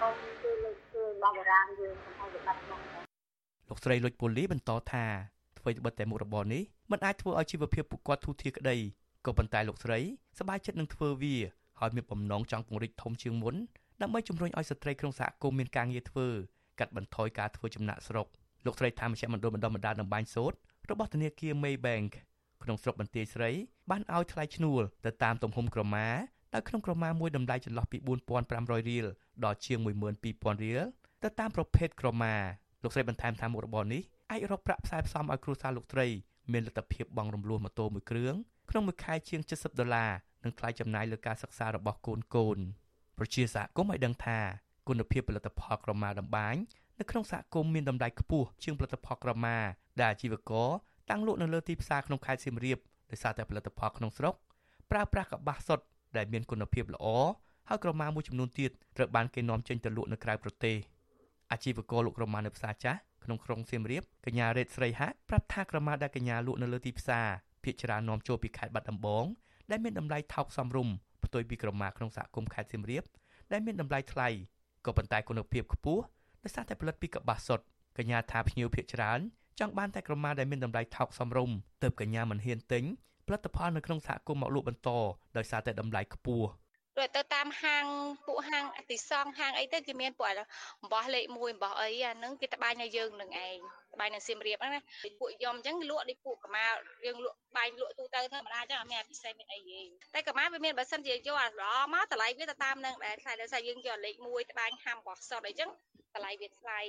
Speaker 32: កុំគឺលើកធ្វើរបស់បុរាណយើងកុំឲ្យវាបាត់បង់
Speaker 31: លោកស្រីលុចពូលីបន្តថាធ្វើបិទតែមុខរបរនេះមិនអាចធ្វើឲ្យជីវភាពពួកគាត់ធូរធារក្តីក៏ប៉ុន្តែលោកស្រីសប្បាយចិត្តនឹងធ្វើវាហើយមានបំណងចង់ពង្រីកធំជាងមុន ដើម្បីជំរុញឲ្យស្ត្រីក្នុងសហគមន៍មានការងារធ្វើកាត់បន្ថយការធ្វើចំណាក់ស្រុកលោកស្រីថាមជ្ឈមណ្ឌលបណ្ដុះបណ្ដាលតម្បាញសូត្ររបស់ធនាគារ Maybank ក្នុងស្រុកបន្ទាយស្រីបានឲ្យថ្លៃឈ្នួលទៅតាមទំហំក្រមាដោយក្នុងក្រមាមួយតម្លៃចន្លោះពី4500រៀលដល់ជាង12000រៀលទៅតាមប្រភេទក្រមាលោកស្រីបន្ថែមថាមុខរបរនេះអាចរកប្រាក់ផ្សាយផ្សំឲ្យគ្រួសារលោកស្រីមានលទ្ធភាពបង់រំលោះម៉ូតូមួយគ្រឿងក្នុងមួយខែជាង70ដុល្លារនិងថ្លៃចំណាយលើការសិក្សារបស់កូនកូន ប្រជាសហគមន៍ឲ្យដឹងថាគុណភាពផលិតផលក្រមាតម្បាញនៅក្នុងសហគមន៍មានតម្លៃខ្ពស់ជាងផលិតផលក្រមាដែលអាជីវករតាំងលក់នៅលើទីផ្សារក្នុងខេត្តសៀមរាបដោយសារតែផលិតផលក្នុងស្រុកប្រើប្រាស់កប្បាសសុទ្ធដែលមានគុណភាពល្អហើយក្រមាមួយចំនួនទៀតត្រូវបានគេនាំចេញទៅលក់នៅក្រៅប្រទេសអាជីវករលក់ក្រមានៅផ្សារចាស់ក្នុងក្រុងសៀមរាបកញ្ញារ៉េតស្រីហាក់ប្រាប់ថាក្រមាដែលកញ្ញាលក់នៅលើទីផ្សារភាគច្រើននាំចូលពីខេត្តបាត់ដំបងដែលមានតម្លៃថោកសមរម្យ ផ្ទុយពីក្រមាក្នុងសហគមន៍ខេត្តសៀមរាបដែលមានតម្លៃថ្លៃក៏ប៉ុន្តែគុណភាពខ្ពស់ដោយសារតែផលិតពីកប្បាសសុទ្ធកញ្ញាថាភ្ញៀវភាគច្រើនចង់បានតែក្រមាដែលមានតម្លៃថោកសមរម្យទើបកញ្ញាមិនហ៊ានទិញផលិតផលនៅក្នុងសហគមន៍មកលក់បន្តដោយសារតែតម្លៃខ្ពស់
Speaker 32: ព្រោះទៅតាមហាងពួកហាងអតិសងហាងអីទៅគេមានពួកអំបោះលេខ1អំបោះអីអាហ្នឹងគេត្បាញឲ្យយើងនឹងឯងត្បាញនៅសៀមរាបហ្នឹងណាពួកយំអញ្ចឹងលក់ដូចពួកកម្មាយើងលក់បាញ់លក់ទូទៅធម្មតាអញ្ចឹងអត់មានពិសេសមានអីទេតែកម្មាវាមានបើសិនជាយកអាល្អមកតម្លៃវាទៅតាមនឹងដែរថ្លៃដោយសារយើងយកលេខ1ត្បាញហាំបោះសុតអីចឹងតម្លៃវាថ្លៃ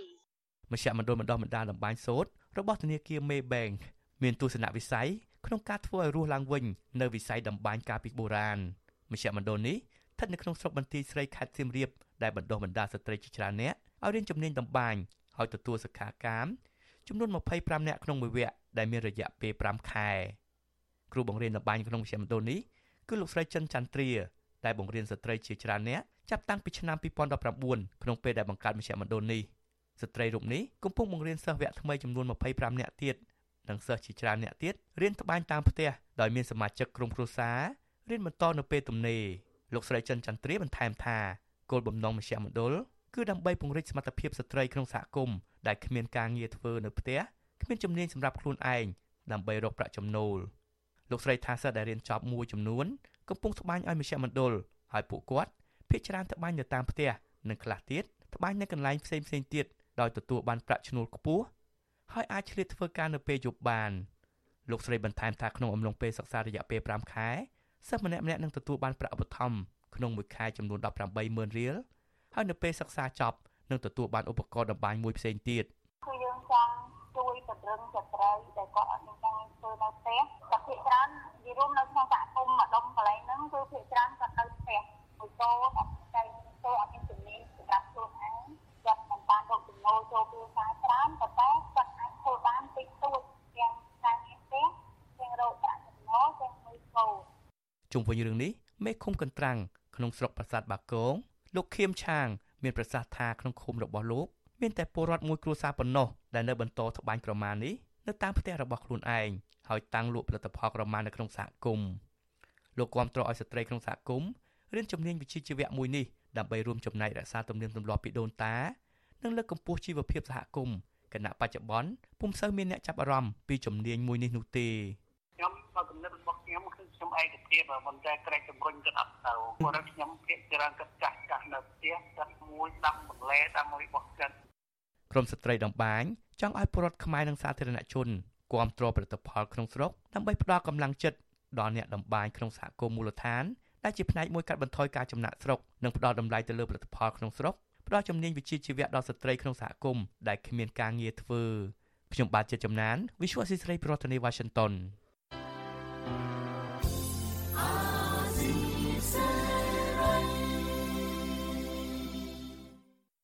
Speaker 31: មជ្ឈមណ្ឌលបណ្ដោះបណ្ដាលតម្បាញសូត្ររបស់ធនាគារ Maybank មានទស្សនវិស័យក្នុងការធ្វើឲ្យរស់ឡើងវិញនៅវិស័យតម្បាញកាលពីបុរាណមជ្ឈមណ្ឌលនេះស្ថិតនៅក្នុងស្រុកបន្ទាយស្រីខេត្តសៀមរាបដែលបណ្ដុះបណ្ដាលស្ត្រីជាច្រើនអ្នកឲ្យរៀនជំនាញតម្បាញហើយទទួលសិក្ខាកាម ចំនួន25នាក់ក្នុងមួយវគ្គដែលមានរយៈពេល5ខែគ្រូបង្រៀនតម្បាញក្នុងមជ្ឈមណ្ឌលនេះគឺលោកស្រីចិនចន្ទ្រាដែលបង្រៀនស្ត្រីជាច្រើនអ្នកចាប់តាំងពីឆ្នាំ2019ក្នុងពេលដែលបង្កើតមជ្ឈមណ្ឌលនេះស្ត្រីរូបនេះកំពុងបង្រៀនសិស្សវគ្គថ្មីចំនួន25នាក់ទៀតនិងសិស្សជាច្រើនអ្នកទៀតរៀនត្បាញតាមផ្ទះដោយមានសមាជិកក្រុមគ្រួសាររៀនបន្តនៅពេលទំនេរលោកស្រីចិនចន្ទ្រាបន្ថែមថាគោលបំណងមជ្ឈមណ្ឌលគឺដើម្បីពង្រីកសមត្ថភាពស្ត្រីក្នុងសហគមន៍ ដែលគ្មានការងារធ្វើនៅផ្ទះគ្មានជំនាញសម្រាប់ខ្លួនឯងដើម្បីរកប្រាក់ចំណូលលោកស្រីថាសិស្សដែលរៀនចប់មួយចំនួនកំពុងត្បាញឲ្យមជ្ឈមណ្ឌលហើយពួកគាត់ភាគច្រើនត្បាញនៅតាមផ្ទះនិងខ្លះទៀតត្បាញនៅកន្លែងផ្សេងផ្សេងទៀតដោយទទួលបានប្រាក់ឈ្នួលខ្ពស់ហើយអាចឆ្លៀតធ្វើការនៅពេលយប់បានលោកស្រីបន្ថែមថាក្នុងអំឡុងពេលសិក្សារយៈពេល5ខែសិស្សម្នាក់ៗនឹងទទួលបានប្រាក់ឧបត្ថម្ភក្នុងមួយខែចំនួន180,000រៀលហើយនៅពេលសិក្សាចប់ នឹងទទួលបានឧបករណ៍តម្បាញមួយផ្សេងទៀត
Speaker 33: គឺយើងចង់ជួយពង្រឹងស្ត្រីដែលគាត់អត់មានការធ្វើនៅផ្ទះតែភាគច្រើននិយាយរួមនៅក្នុងសហគមន៍ម្ដុំកន្លែងហ្នឹងគឺភាគច្រើនគាត់នៅផ្ទះមួយកូនអត់ចៃទៅអត់មានជំនាញសម្រាប់ខ្លួនឯងគាត់មិនបានរកចំណូលចូលគ្រួសារច្រើនប៉ុន្តែគាត់អាចធ្វើបានតិចតួចទាំងការងារផ្ទះទាំងរកប្រាក់ចំណូលទាំងមួយកូន
Speaker 31: ជុំវិញរឿងនេះមេឃុំកន្ត្រាំងក្នុងស្រុកប្រាសាទបាគងលោកខៀមឆាង មានប្រសាសន៍ថាក្នុងឃុំរបស់លោកមានតែពលរដ្ឋមួយគ្រួសារប៉ុណ្ណោះដែលនៅបន្តត្បាញក្រមានេះនៅតាមផ្ទះរបស់ខ្លួនឯងហើយតាំងលក់ផលិតផលក្រមានៅក្នុងសហគមន៍លោកគាំទ្រឲ្យស្ត្រីក្នុងសហគមន៍រៀនជំនាញវិជ្ជាជីវៈមួយនេះដើម្បីរួមចំណែករក្សាទំនៀមទម្លាប់ពីដូនតា និងលើកកម្ពស់ជីវភាពសហគមន៍គណៈបច្ចុប្បន្នពុំសូវមានអ្នកចាប់អារម្មណ៍ពីជំនាញមួយនេះនោះទេ
Speaker 34: ខ្ញុំក៏គំនិតរបស់ខ្ញុំគឺខ្ញុំឯកភាពមិនតែក្រែកជំរុញទៅអត់ទៅព្រោះខ្ញុំភាកច្រើនគិតចាស់ចាស់ នៅផ្ទះគិតមួយដាំបន្លែដាំមួយបោះគិត
Speaker 31: ក្រមស្ត្រីដំបាញចង់ឲ្យពលរដ្ឋខ្មែរនិងសាធារណជនគាំទ្រផលិតផលក្នុងស្រុកដើម្បីផ្ដល់កម្លាំងចិត្តដល់អ្នកដំបាញក្នុងសហគមន៍មូលដ្ឋានដែលជាផ្នែកមួយកាត់បន្ថយការចំណាក់ស្រុកនិងផ្ដល់តម្លៃទៅលើផលិតផលក្នុងស្រុកផ្ដល់ជំនាញវិជ្ជាជីវៈដល់ស្ត្រីក្នុងសហគមន៍ដែលគ្មានការងារធ្វើខ្ញុំបាទជាចំណាន Visual Assisray ប្រធានាទី Washington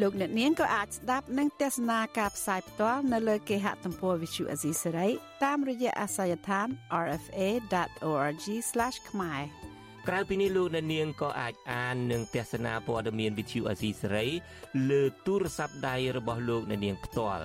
Speaker 35: លោកអ្នកនាងក៏អាចស្ដាប់និងទស្សនាការផ្សាយផ្ទាល់នៅលើគេហទំព័រ Visual Asia សេរីតាមរយៈអាសយដ្ឋាន rfa.org/ ខ្មែរ
Speaker 14: ក្រៅពីនេះលោកអ្នកនាងក៏អាចអាននិងទស្សនាព័ត៌មាន Visual Asia សេរីលើទូរស័ព្ទដៃរបស់លោកអ្នកនាងផ្ទាល់